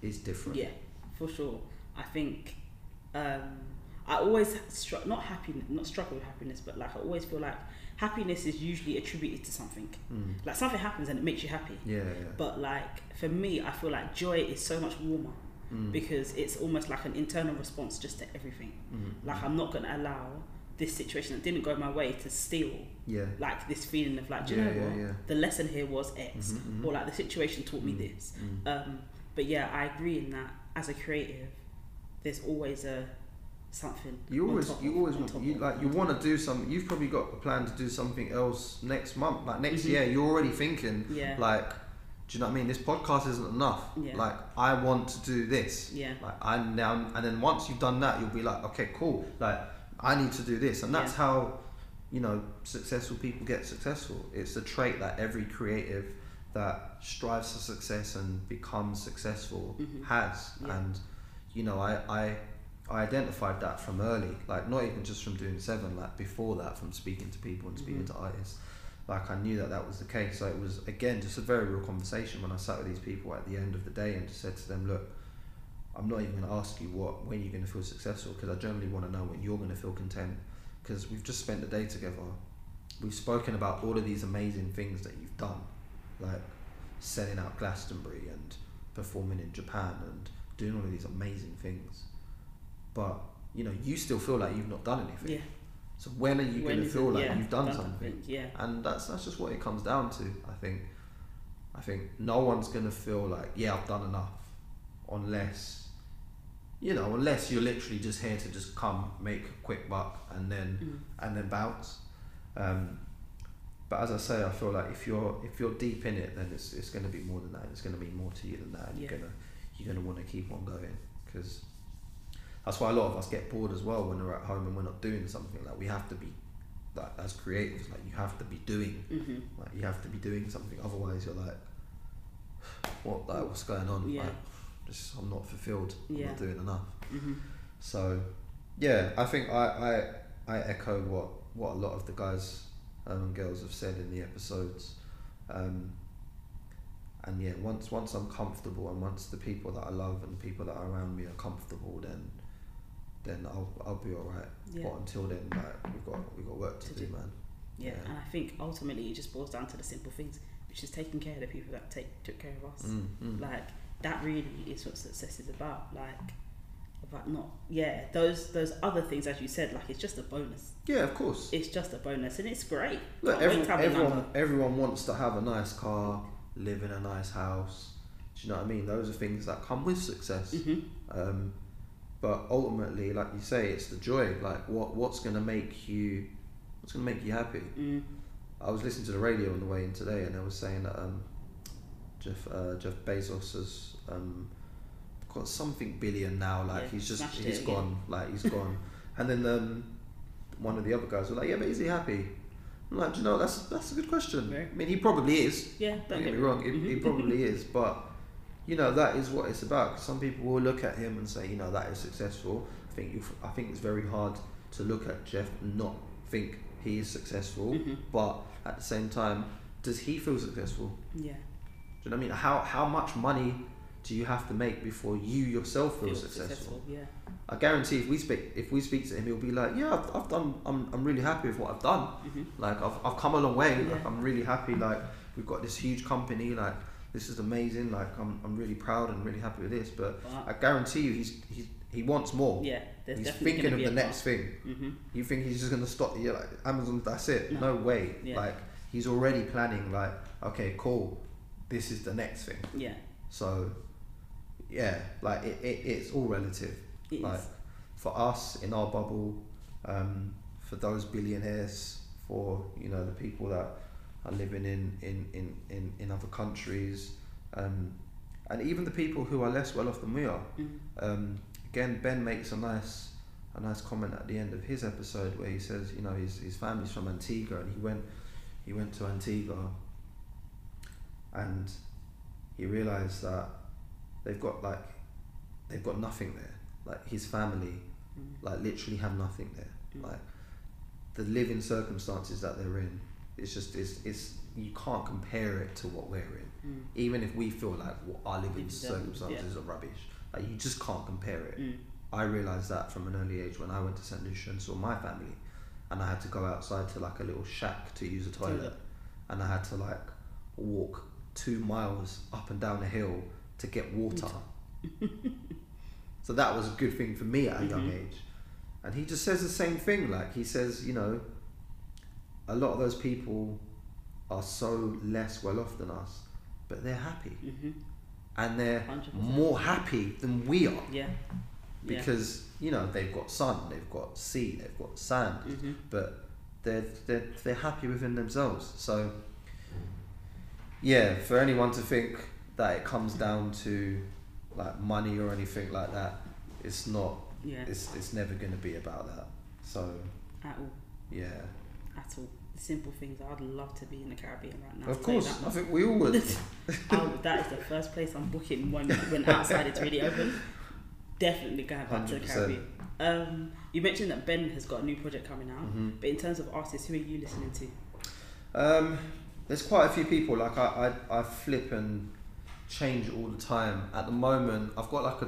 is different. Yeah, for sure. I think um, I always str- not happy, not struggle with happiness, but like I always feel like happiness is usually attributed to something. Mm. Like something happens and it makes you happy. Yeah, yeah. But like for me, I feel like joy is so much warmer Mm. because it's almost like an internal response just to everything. Mm. Like I'm not gonna allow this situation that didn't go my way to steal Yeah. like this feeling of like, do you Yeah, know what? yeah. The lesson here was X, Mhm, mhm. or like the situation taught me Mm, this. mm. Um, but yeah, I agree in that as a creative, there's always a something. You always, top you always want, you like, you want to do something. You've probably got a plan to do something else next month, like next Mhm. year. You're already thinking, Yeah. like, do you know what I mean? This podcast isn't enough. Yeah. Like, I want to do this. yeah. Like, I now, and then once you've done that, you'll be like, okay, cool. Like, I need to do this, and that's Yeah. how, you know, successful people get successful. It's a trait that every creative that strives for success and becomes successful Mhm. has. Yeah. And you know, I, I I identified that from early, like not even just from doing seven, like before that, from speaking to people and speaking Mhm. to artists. Like I knew that that was the case. So it was again just a very real conversation when I sat with these people at the end of the day and just said to them, look. I'm not even going to ask you what when you're going to feel successful because I generally want to know when you're going to feel content because we've just spent the day together. We've spoken about all of these amazing things that you've done, like selling out Glastonbury and performing in Japan and doing all of these amazing things. But you know, you still feel like you've not done anything. Yeah. So when are you When going to feel it- like yeah, you've done, something? Yeah. And that's that's just what it comes down to. I think. I think no one's gonna feel like yeah I've done enough, unless, you know, unless you're literally just here to just come make a quick buck and then Mm. and then bounce. Um, but as I say, I feel like if you're if you're deep in it, then it's it's gonna be more than that. It's gonna be more to you than that. And You're gonna you're gonna want to keep on going because that's why a lot of us get bored as well when we're at home and we're not doing something. Like we have to be like as creatives, like you have to be doing hmm like you have to be doing something, otherwise you're like, what? Like what's going on? Yeah. Like, just I'm not fulfilled. I'm not doing enough. hmm So, yeah, I think I I, I echo what what a lot of the guys um, and girls have said in the episodes. Um, and yeah, once once I'm comfortable and once the people that I love and the people that are around me are comfortable, then then I'll I'll be alright. Yeah. But until then, like we've got we've got work to, To do, do. man. Yeah. Yeah. And I think ultimately it just boils down to the simple things, which is taking care of the people that take took care of us. Mm, mm. Like that really is what success is about. Like about not yeah those those other things as you said like it's just a bonus. yeah, of course. It's just a bonus and it's great. Look, every, to have a everyone, number. everyone wants to have a nice car, live in a nice house. Do you know what I mean? Those are things that come with success. Mhm. Um, but ultimately, like you say, it's the joy. Like what what's gonna make you, what's gonna make you happy? Mm. I was listening to the radio on the way in today, and they were saying that um, Jeff uh, Jeff Bezos has um, got something billion now. Like Yeah, he's just he's gone. Like he's gone. And then um, one of the other guys were like, "Yeah, but is he happy?" I'm like, "Do you know, that's that's a good question. Very. I mean, he probably is. Yeah, Don't get me wrong, he, he Mhm. probably is, but you know that is what it's about. Some people will look at him and say, you know, that is successful. I think you, I think it's very hard to look at Jeff and not think he is successful, Mhm. but at the same time, does he feel successful? Yeah. Do you know what I mean? How how much money do you have to make before you yourself feel, Feel successful? Yeah. I guarantee if we speak if we speak to him, he'll be like, yeah, I've, I've done. I'm, I'm really happy with what I've done. hmm Like I've, I've come a long way. Like I'm really happy. Like we've got this huge company. Like this is amazing. Like I'm, I'm really proud and really happy with this. But But I guarantee you, he's, he's he wants more. yeah, there's he's thinking of the next thing. Mm-hmm. You think he's just gonna stop? Yeah, like Amazon. That's it. No. No, way. Yeah. Like he's already planning. Like okay, cool. This is the next thing. Yeah. So yeah, like it, it it's all relative It is. like for us in our bubble, um, for those billionaires, for you know the people that are living in in in in, in other countries, um, and even the people who are less well off than we are. Mhm. Um, again, Ben makes a nice a nice comment at the end of his episode where he says, you know, his his family's from Antigua and he went he went to Antigua and he realized that they've got like they've got nothing there. Like his family, Mhm. like literally have nothing there. Mm. Like the living circumstances that they're in, it's just it's it's you can't compare it to what we're in Mm. even if we feel like our living Living circum- circumstances are rubbish, like you just can't compare it. Mm. I realised that from an early age when I went to St Lucia and saw my family, and I had to go outside to like a little shack to use a toilet, Toilet. and I had to like walk two miles up and down a hill to get water. so that was a good thing for me at a young Mhm. age. and he just says the same thing. Like he says, you know, a lot of those people are so less well off than us, but they're happy, hmm and they're 100%. more happy than we are Yeah. Yeah. because you know they've got sun, they've got sea, they've got sand, hmm but they're they're they're happy within themselves. So yeah, for anyone to think that it comes down to like money or anything like that, it's not. Yeah. It's it's never going to be about that. So At all. yeah, At all. Simple things. I'd love to be in the Caribbean right now. of I'll tell you course, I think we all would. Oh, that is the first place I'm booking when when outside it's really open. Definitely going back to the Caribbean. Um, you mentioned that Ben has got a new project coming out, Mhm. but in terms of artists, who are you listening to? Um, there's quite a few people. Like I, I, I flip and change all the time. At the moment, I've got like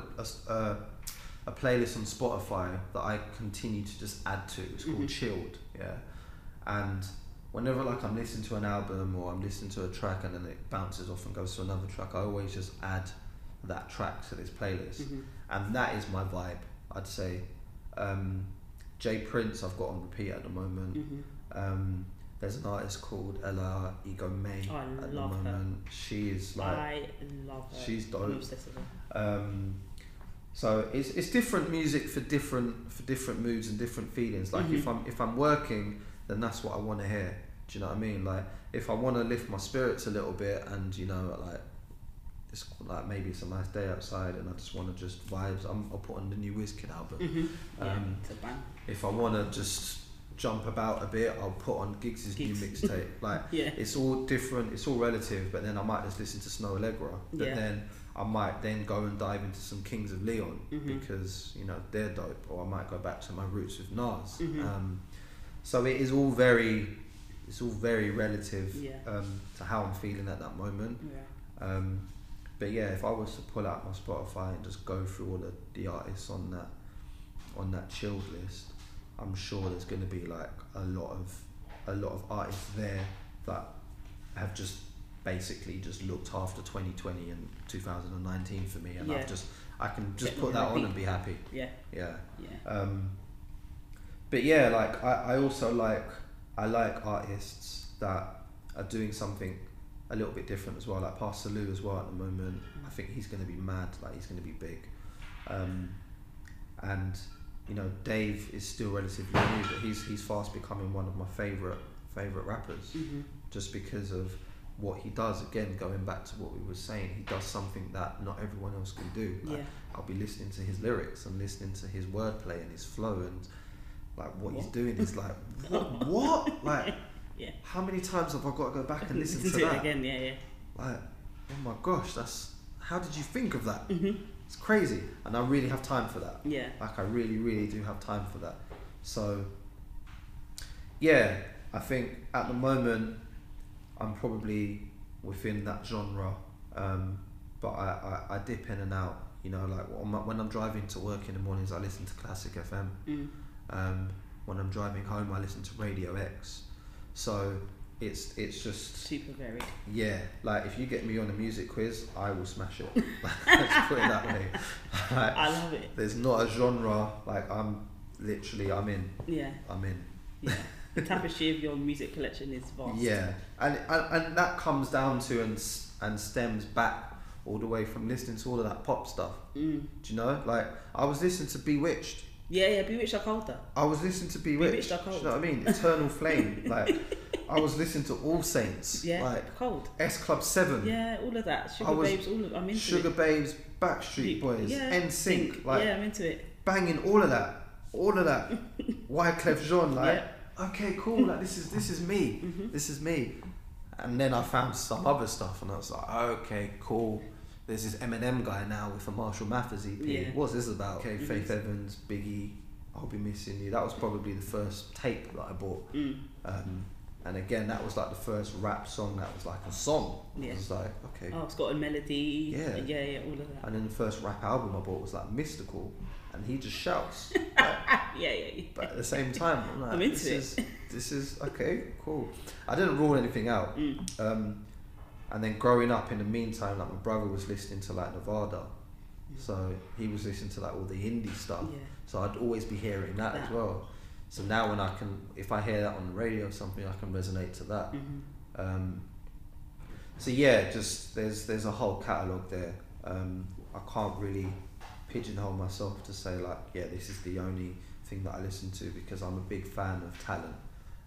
a a playlist on Spotify that I continue to just add to. It's called Mhm. Chilled. Yeah, and whenever like I'm listening to an album or I'm listening to a track and then it bounces off and goes to another track, I always just add that track to this playlist, Mhm. and that is my vibe. I'd say. Um, Jay Prince, I've got on repeat at the moment. Mhm. Um, there's an artist called Ella Ego May Oh, I at the love her. moment. She is like, I love her. she's dope. obsessed with her. Um, so it's it's different music for different for different moods and different feelings. Like if Mhm. I'm if I'm working, then that's what I want to hear. Do you know what I mean? Like if I want to lift my spirits a little bit and you know like it's like maybe it's a nice day outside and I just want to just vibes. I'm, I'll put on the new Wizkid album. Mhm. Um, bang. If I want to just jump about a bit, I'll put on Giggs' new mixtape. Like Yeah. it's all different, it's all relative, but then I might just listen to Snoh Aalegra. But Yeah. then I might then go and dive into some Kings of Leon Mhm. because, you know, they're dope. Or I might go back to my roots with Nas. Mhm. Um, so it is all very it's all very relative Yeah. um, to how I'm feeling at that moment. Yeah. Um, but yeah, if I was to pull out my Spotify and just go through all the, the artists on that on that chilled list, I'm sure there's going to be like a lot of a lot of artists there that have just basically just looked after 2020 and 2019 for me, and Yeah. I've just I can just Get put that on and be happy. Yeah. Yeah. Yeah. Um, but yeah, like I, I also like I like artists that are doing something a little bit different as well. Like Pa Salieu as well at the moment. I think he's going to be mad. Like he's going to be big. Um, and you know Dave is still relatively new, but he's he's fast becoming one of my favorite favorite rappers Mhm. just because of what he does. Again, going back to what we were saying, he does something that not everyone else can do. Like, Yeah. I'll be listening to his lyrics and listening to his wordplay and his flow and like what, he's doing is like what, what? like Yeah. how many times have I got to go back and listen, Listen to, that? again. Yeah. Yeah. Like oh my gosh, that's how did you think of that? Mhm. It's crazy, and I really have time for that. Yeah. Like I really, really do have time for that. So yeah, I think at the moment I'm probably within that genre, um, but I, I, I dip in and out. You know, like when I'm- when I'm driving to work in the mornings, I listen to Classic FM. Mm. Um, when I'm driving home, I listen to Radio X. So it's it's just Super varied. yeah, like if you get me on a music quiz, I will smash it. Let's put it that way. Like, I love it. there's not a genre like I'm literally I'm in. Yeah. I'm in. Yeah. the tapestry of your music collection is vast. Yeah, and, and and that comes down to and and stems back all the way from listening to all of that pop stuff. Mm. Do you know? Like I was listening to B*Witched. Yeah. Yeah. B*Witched are colder. I was listening to B*Witched. B*Witched are you know what I mean? Eternal Flame. Like I was listening to All Saints. Yeah. Like cold. S Club Seven. Yeah. All of that. I Sugar was babes. All of. I'm into Sugar it. Babes, Backstreet Boys, yeah, NSYNC, like yeah, I'm into it. banging all of that, all of that. Wyclef Jean, like okay, cool, like this is this is me, Mhm. this is me. And then I found some other stuff, and I was like, okay, cool. There's this Eminem guy now with a Marshall Mathers LP. Yeah. What's this about? Okay, Mhm. Faith Evans, Biggie, I'll be missing you. That was probably the first tape that I bought. Mm. Um, and again, that was like the first rap song that was like a song. Yeah. It was like, okay, Oh, it's got a melody. Yeah. Yeah. Yeah. All of that. And then the first rap album I bought was like Mystikal, and he just shouts. yeah. Yeah. yeah. but at the same time, I'm like, I'm into this it. is this is okay, cool. I didn't rule anything out. Mm. Um, and then growing up, in the meantime, like my brother was listening to like Nevada, So he was listening to like all the indie stuff. Yeah. So I'd always be hearing that, as well. So now when I can, if I hear that on the radio or something, I can resonate to that. Mhm. Um, so yeah, just there's there's a whole catalogue there. Um, I can't really pigeonhole myself to say like, yeah, this is the only thing that I listen to because I'm a big fan of talent,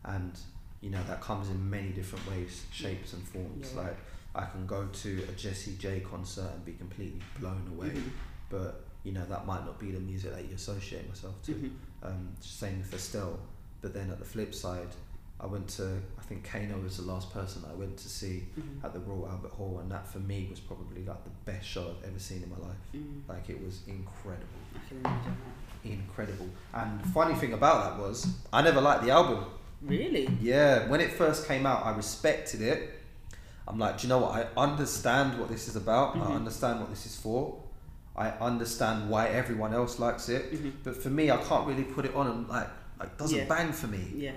and you know that comes in many different ways, shapes and forms. Yeah. Like I can go to a Jessie J concert and be completely blown away, Mhm. but you know that might not be the music that you associate myself to. Mhm. Um, same with Estelle. But then at the flip side, I went to, I think Kano was the last person I went to see Mhm. at the Royal Albert Hall, and that for me was probably like the best show I've ever seen in my life. Mm. Like it was incredible, I can imagine that. incredible. And funny thing about that was, I never liked the album. Really? Yeah, when it first came out, I respected it. I'm like, do you know what? I understand what this is about. Mhm. I understand what this is for. I understand why everyone else likes it. Mhm. But for me, I can't really put it on and like, like it doesn't Yeah. bang for me. Yeah.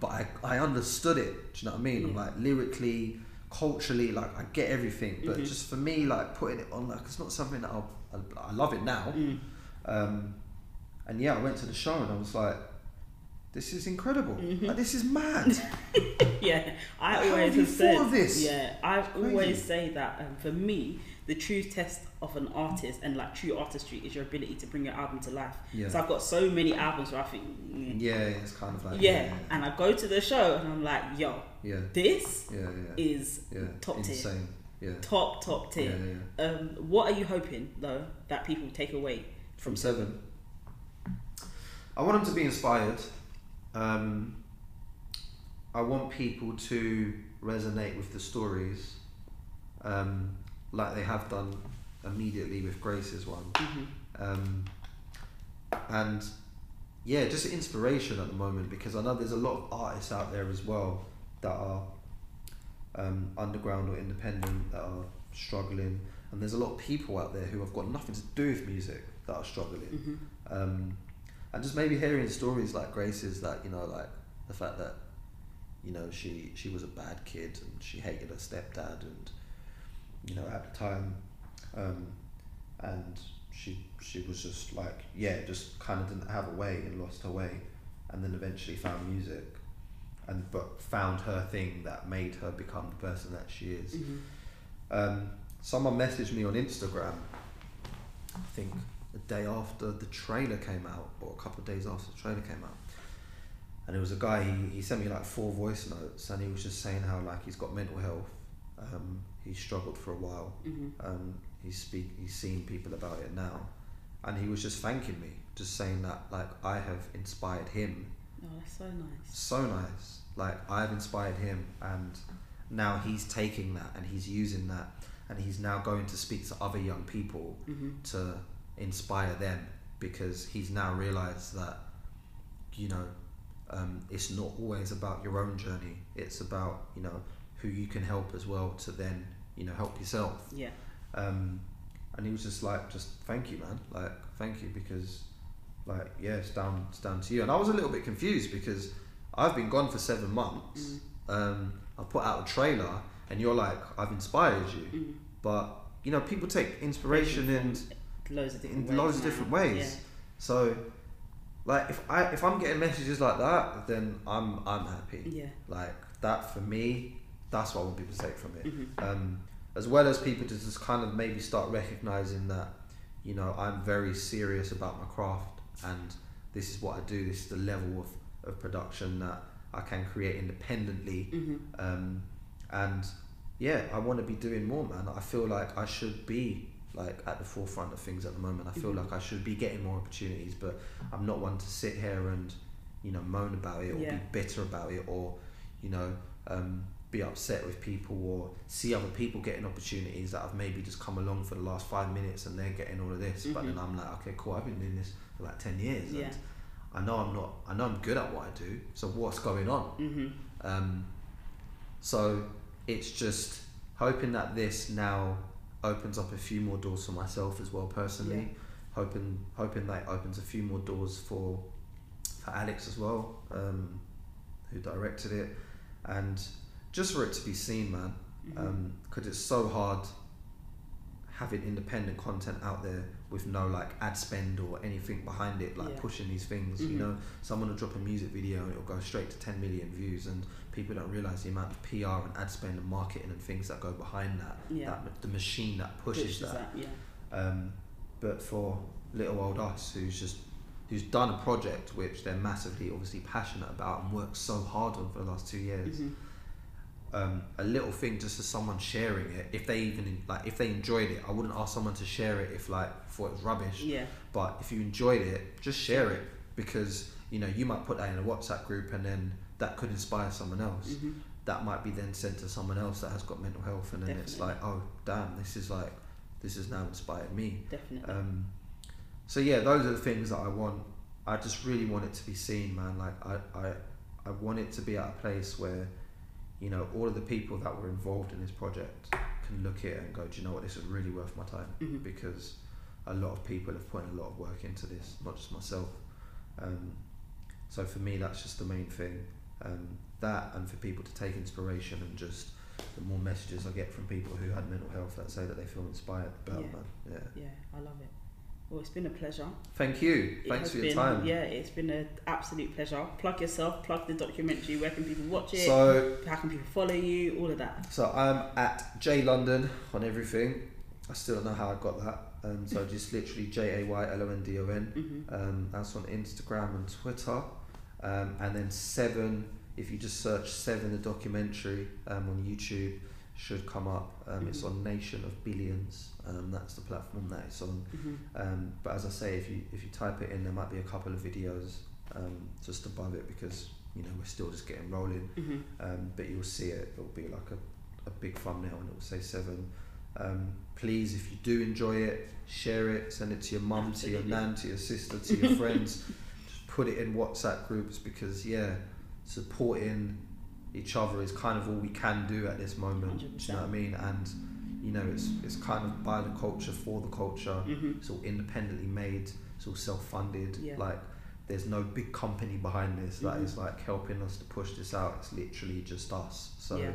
But I, I understood it. Do you know what I mean? I'm like lyrically, culturally, like I get everything. But Mhm. just for me, like putting it on, like it's not something that I'll, I, I love it now. Mm. Um, and yeah, I went to the show and I was like, this is incredible. Mhm. Like, this is mad. Yeah, I How always have you said. thought of this? Yeah, I always say that um, for me, the true test of an artist and like true artistry is your ability to bring your album to life. Yeah. So I've got so many albums where I think, mm, yeah, it's kind of like yeah, and I go to the show and I'm like, yo, yeah, this yeah, yeah, is yeah, top tier. insane. Yeah, top top yeah, tier. yeah. Um, what are you hoping though that people take away From seven, I want them to be inspired. Um, I want people to resonate with the stories, um, like they have done immediately with Grace's one. Mm-hmm. um, and yeah, just inspiration at the moment because I know there's a lot of artists out there as well that are um, underground or independent that are struggling, and there's a lot of people out there who have got nothing to do with music that are struggling. Mm-hmm. Um, and just maybe hearing stories like Grace's, that you know, like the fact that you know she she was a bad kid and she hated her stepdad, and you know at the time, um, and she she was just like yeah, just kind of didn't have a way and lost her way, and then eventually found music, and but found her thing that made her become the person that she is. Mm-hmm. Um, someone messaged me on Instagram, I think the day after the trailer came out, or a couple of days after the trailer came out. And it was a guy, he, he sent me like four voice notes, and he was just saying how like he's got mental health. Um, he struggled for a while. Mm-hmm. Um, he's speak, he's seen people about it now, and he was just thanking me, just saying that like I have inspired him Oh, that's so nice. so nice. Like I've inspired him, and now he's taking that and he's using that, and he's now going to speak to other young people Mm-hmm. to inspire them because he's now realized that, you know, um, it's not always about your own journey. It's about you know who you can help as well to then you know help yourself. Yeah. Um, and he was just like, just thank you, man. Like, thank you because, like, yeah, it's down, it's down to you. And I was a little bit confused because I've been gone for seven months. Mm. Um, I put out a trailer, and you're like, I've inspired you. Mm. But you know, people take inspiration in Loads of different in ways. loads of different ways. So, like, if I if I'm getting messages like that, then I'm I'm happy. Yeah. yeah. Like that for me, that's what I want people to take from it Mm-hmm. um, as well as people to just kind of maybe start recognizing that you know I'm very serious about my craft and this is what I do this is the level of, of production that I can create independently Mm-hmm. um, and yeah I want to be doing more man I feel like I should be like at the forefront of things at the moment I feel Mhm. like I should be getting more opportunities but I'm not one to sit here and you know moan about it or Yeah. be bitter about it or you know um, be upset with people or see other people getting opportunities that have maybe just come along for the last five minutes and they're getting all of this but Mhm. then I'm like okay cool I've been doing this for like 10 years Yeah. and I know I'm not I know I'm good at what I do so what's going on Mm-hmm. um, so it's just hoping that this now opens up a few more doors for myself as well personally. Hoping hoping that opens a few more doors for for Alex as well, um, who directed it, and just for it to be seen, man, Mm-hmm. because it's so hard having independent content out there with no like ad spend or anything behind it, like Yeah. pushing these things. You Mhm. know, someone will drop a music video and it'll go straight to 10 million views, and people don't realize the amount of PR and ad spend and marketing and things that go behind that. Yeah. That the machine that pushes Pushes that. Yeah. Um, but for little old us, who's just who's done a project which they're massively obviously passionate about and worked so hard on for the last two years. Mhm. Um, a little thing just as someone sharing it, if they even like if they enjoyed it, I wouldn't ask someone to share it if like thought it was rubbish. Yeah. But if you enjoyed it, just share it because you know you might put that in a WhatsApp group and then that could inspire someone else. Mhm. That might be then sent to someone else that has got mental health, and then it's like, oh damn, this is like this has now inspired me. Definitely. Um, so yeah, those are the things that I want. I just really want it to be seen, man. Like I, I, I want it to be at a place where, you know, all of the people that were involved in this project can look at it and go, do you know what, this is really worth my time Mhm. because a lot of people have put in a lot of work into this, not just myself. Um, so for me, that's just the main thing. Um, that and for people to take inspiration and just the more messages I get from people who had mental health that say that they feel inspired, the better, Yeah. man. Yeah. yeah, I love it. Well, it's been a pleasure. Thank you. It Thanks for your been, time. Yeah, it's been an absolute pleasure. Plug yourself, plug the documentary. Where can people watch it? So, How can people follow you? All of that. so I'm at Jay London on everything. I still don't know how I got that. Um, so just literally J A Y L O N D O N. hmm Um, that's on Instagram and Twitter. Um, and then Seven, if you just search Seven the documentary um, on YouTube, should come up. Um, It's Mhm. on Nation of Billions. Um, that's the platform that it's on. hmm Um, but as I say, if you if you type it in, there might be a couple of videos um, just above it because you know we're still just getting rolling. hmm um, but you'll see it. It'll be like a, a big thumbnail and it will say seven. Um, please, if you do enjoy it, share it, send it to your mum, to your nan, to your sister, to your friends. Just put it in WhatsApp groups because yeah, supporting each other is kind of all we can do at this moment. Do you know what I mean? And you know, it's it's kind of by the culture for the culture. hmm It's all independently made. It's all self-funded. Yeah. Like there's no big company behind this that Mhm. is like helping us to push this out. It's literally just us. So Yeah.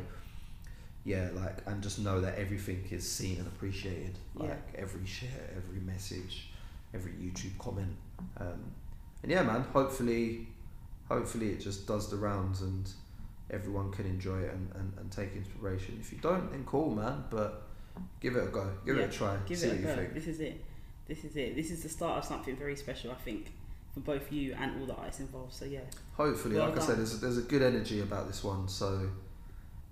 yeah, like and just know that everything is seen and appreciated. Yeah. Like every share, every message, every YouTube comment. Um, and yeah, man. Hopefully, hopefully it just does the rounds and everyone can enjoy it and, and, and take inspiration. If you don't, then cool, man. But give it a go. Give Yeah, it a try. Give See it what a you go. think. This is it. This is it. This is the start of something very special, I think, for both you and all the artists involved. So yeah. Hopefully, Well like I said, there's a, there's a good energy about this one, so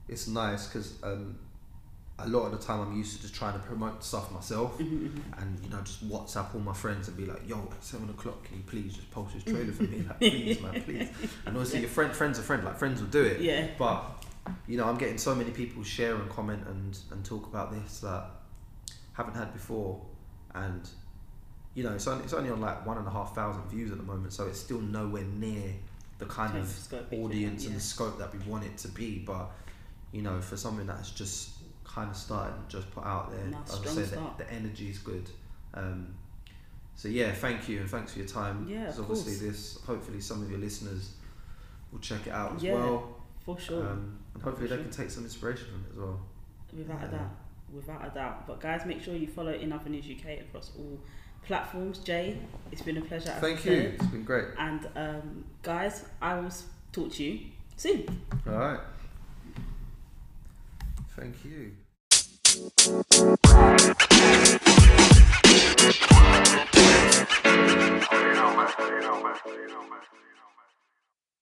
it's nice because um, a lot of the time I'm used to just trying to promote stuff myself hmm and you know just WhatsApp all my friends and be like, "Yo, at seven o'clock, can you please just post this trailer for me? Like, please, man, please." And obviously, your friend, friends are friend, like friends will do it, Yeah. but you know, I'm getting so many people share and comment and and talk about this that haven't had before, and you know, it's only it's only on like one and a half thousand views at the moment, so it's still nowhere near the kind of audience and yeah. the scope that we want it to be. But you know, for something that's just kind of started and just put out there, Nice, I would strong say start. that the energy is good. Um, so yeah, thank you and thanks for your time. Yeah, of obviously course. this, hopefully some of your listeners will check it out as Yeah, well, For sure. um, and hopefully For they sure. can take some inspiration from it as well. Without a doubt. Without a doubt. But guys, make sure you follow Enough News UK across all platforms. Jay, it's been a pleasure. Thank you. said. It's been great. And um, guys, I will talk to you soon. All right. Thank you. You know, man. You. You know, man.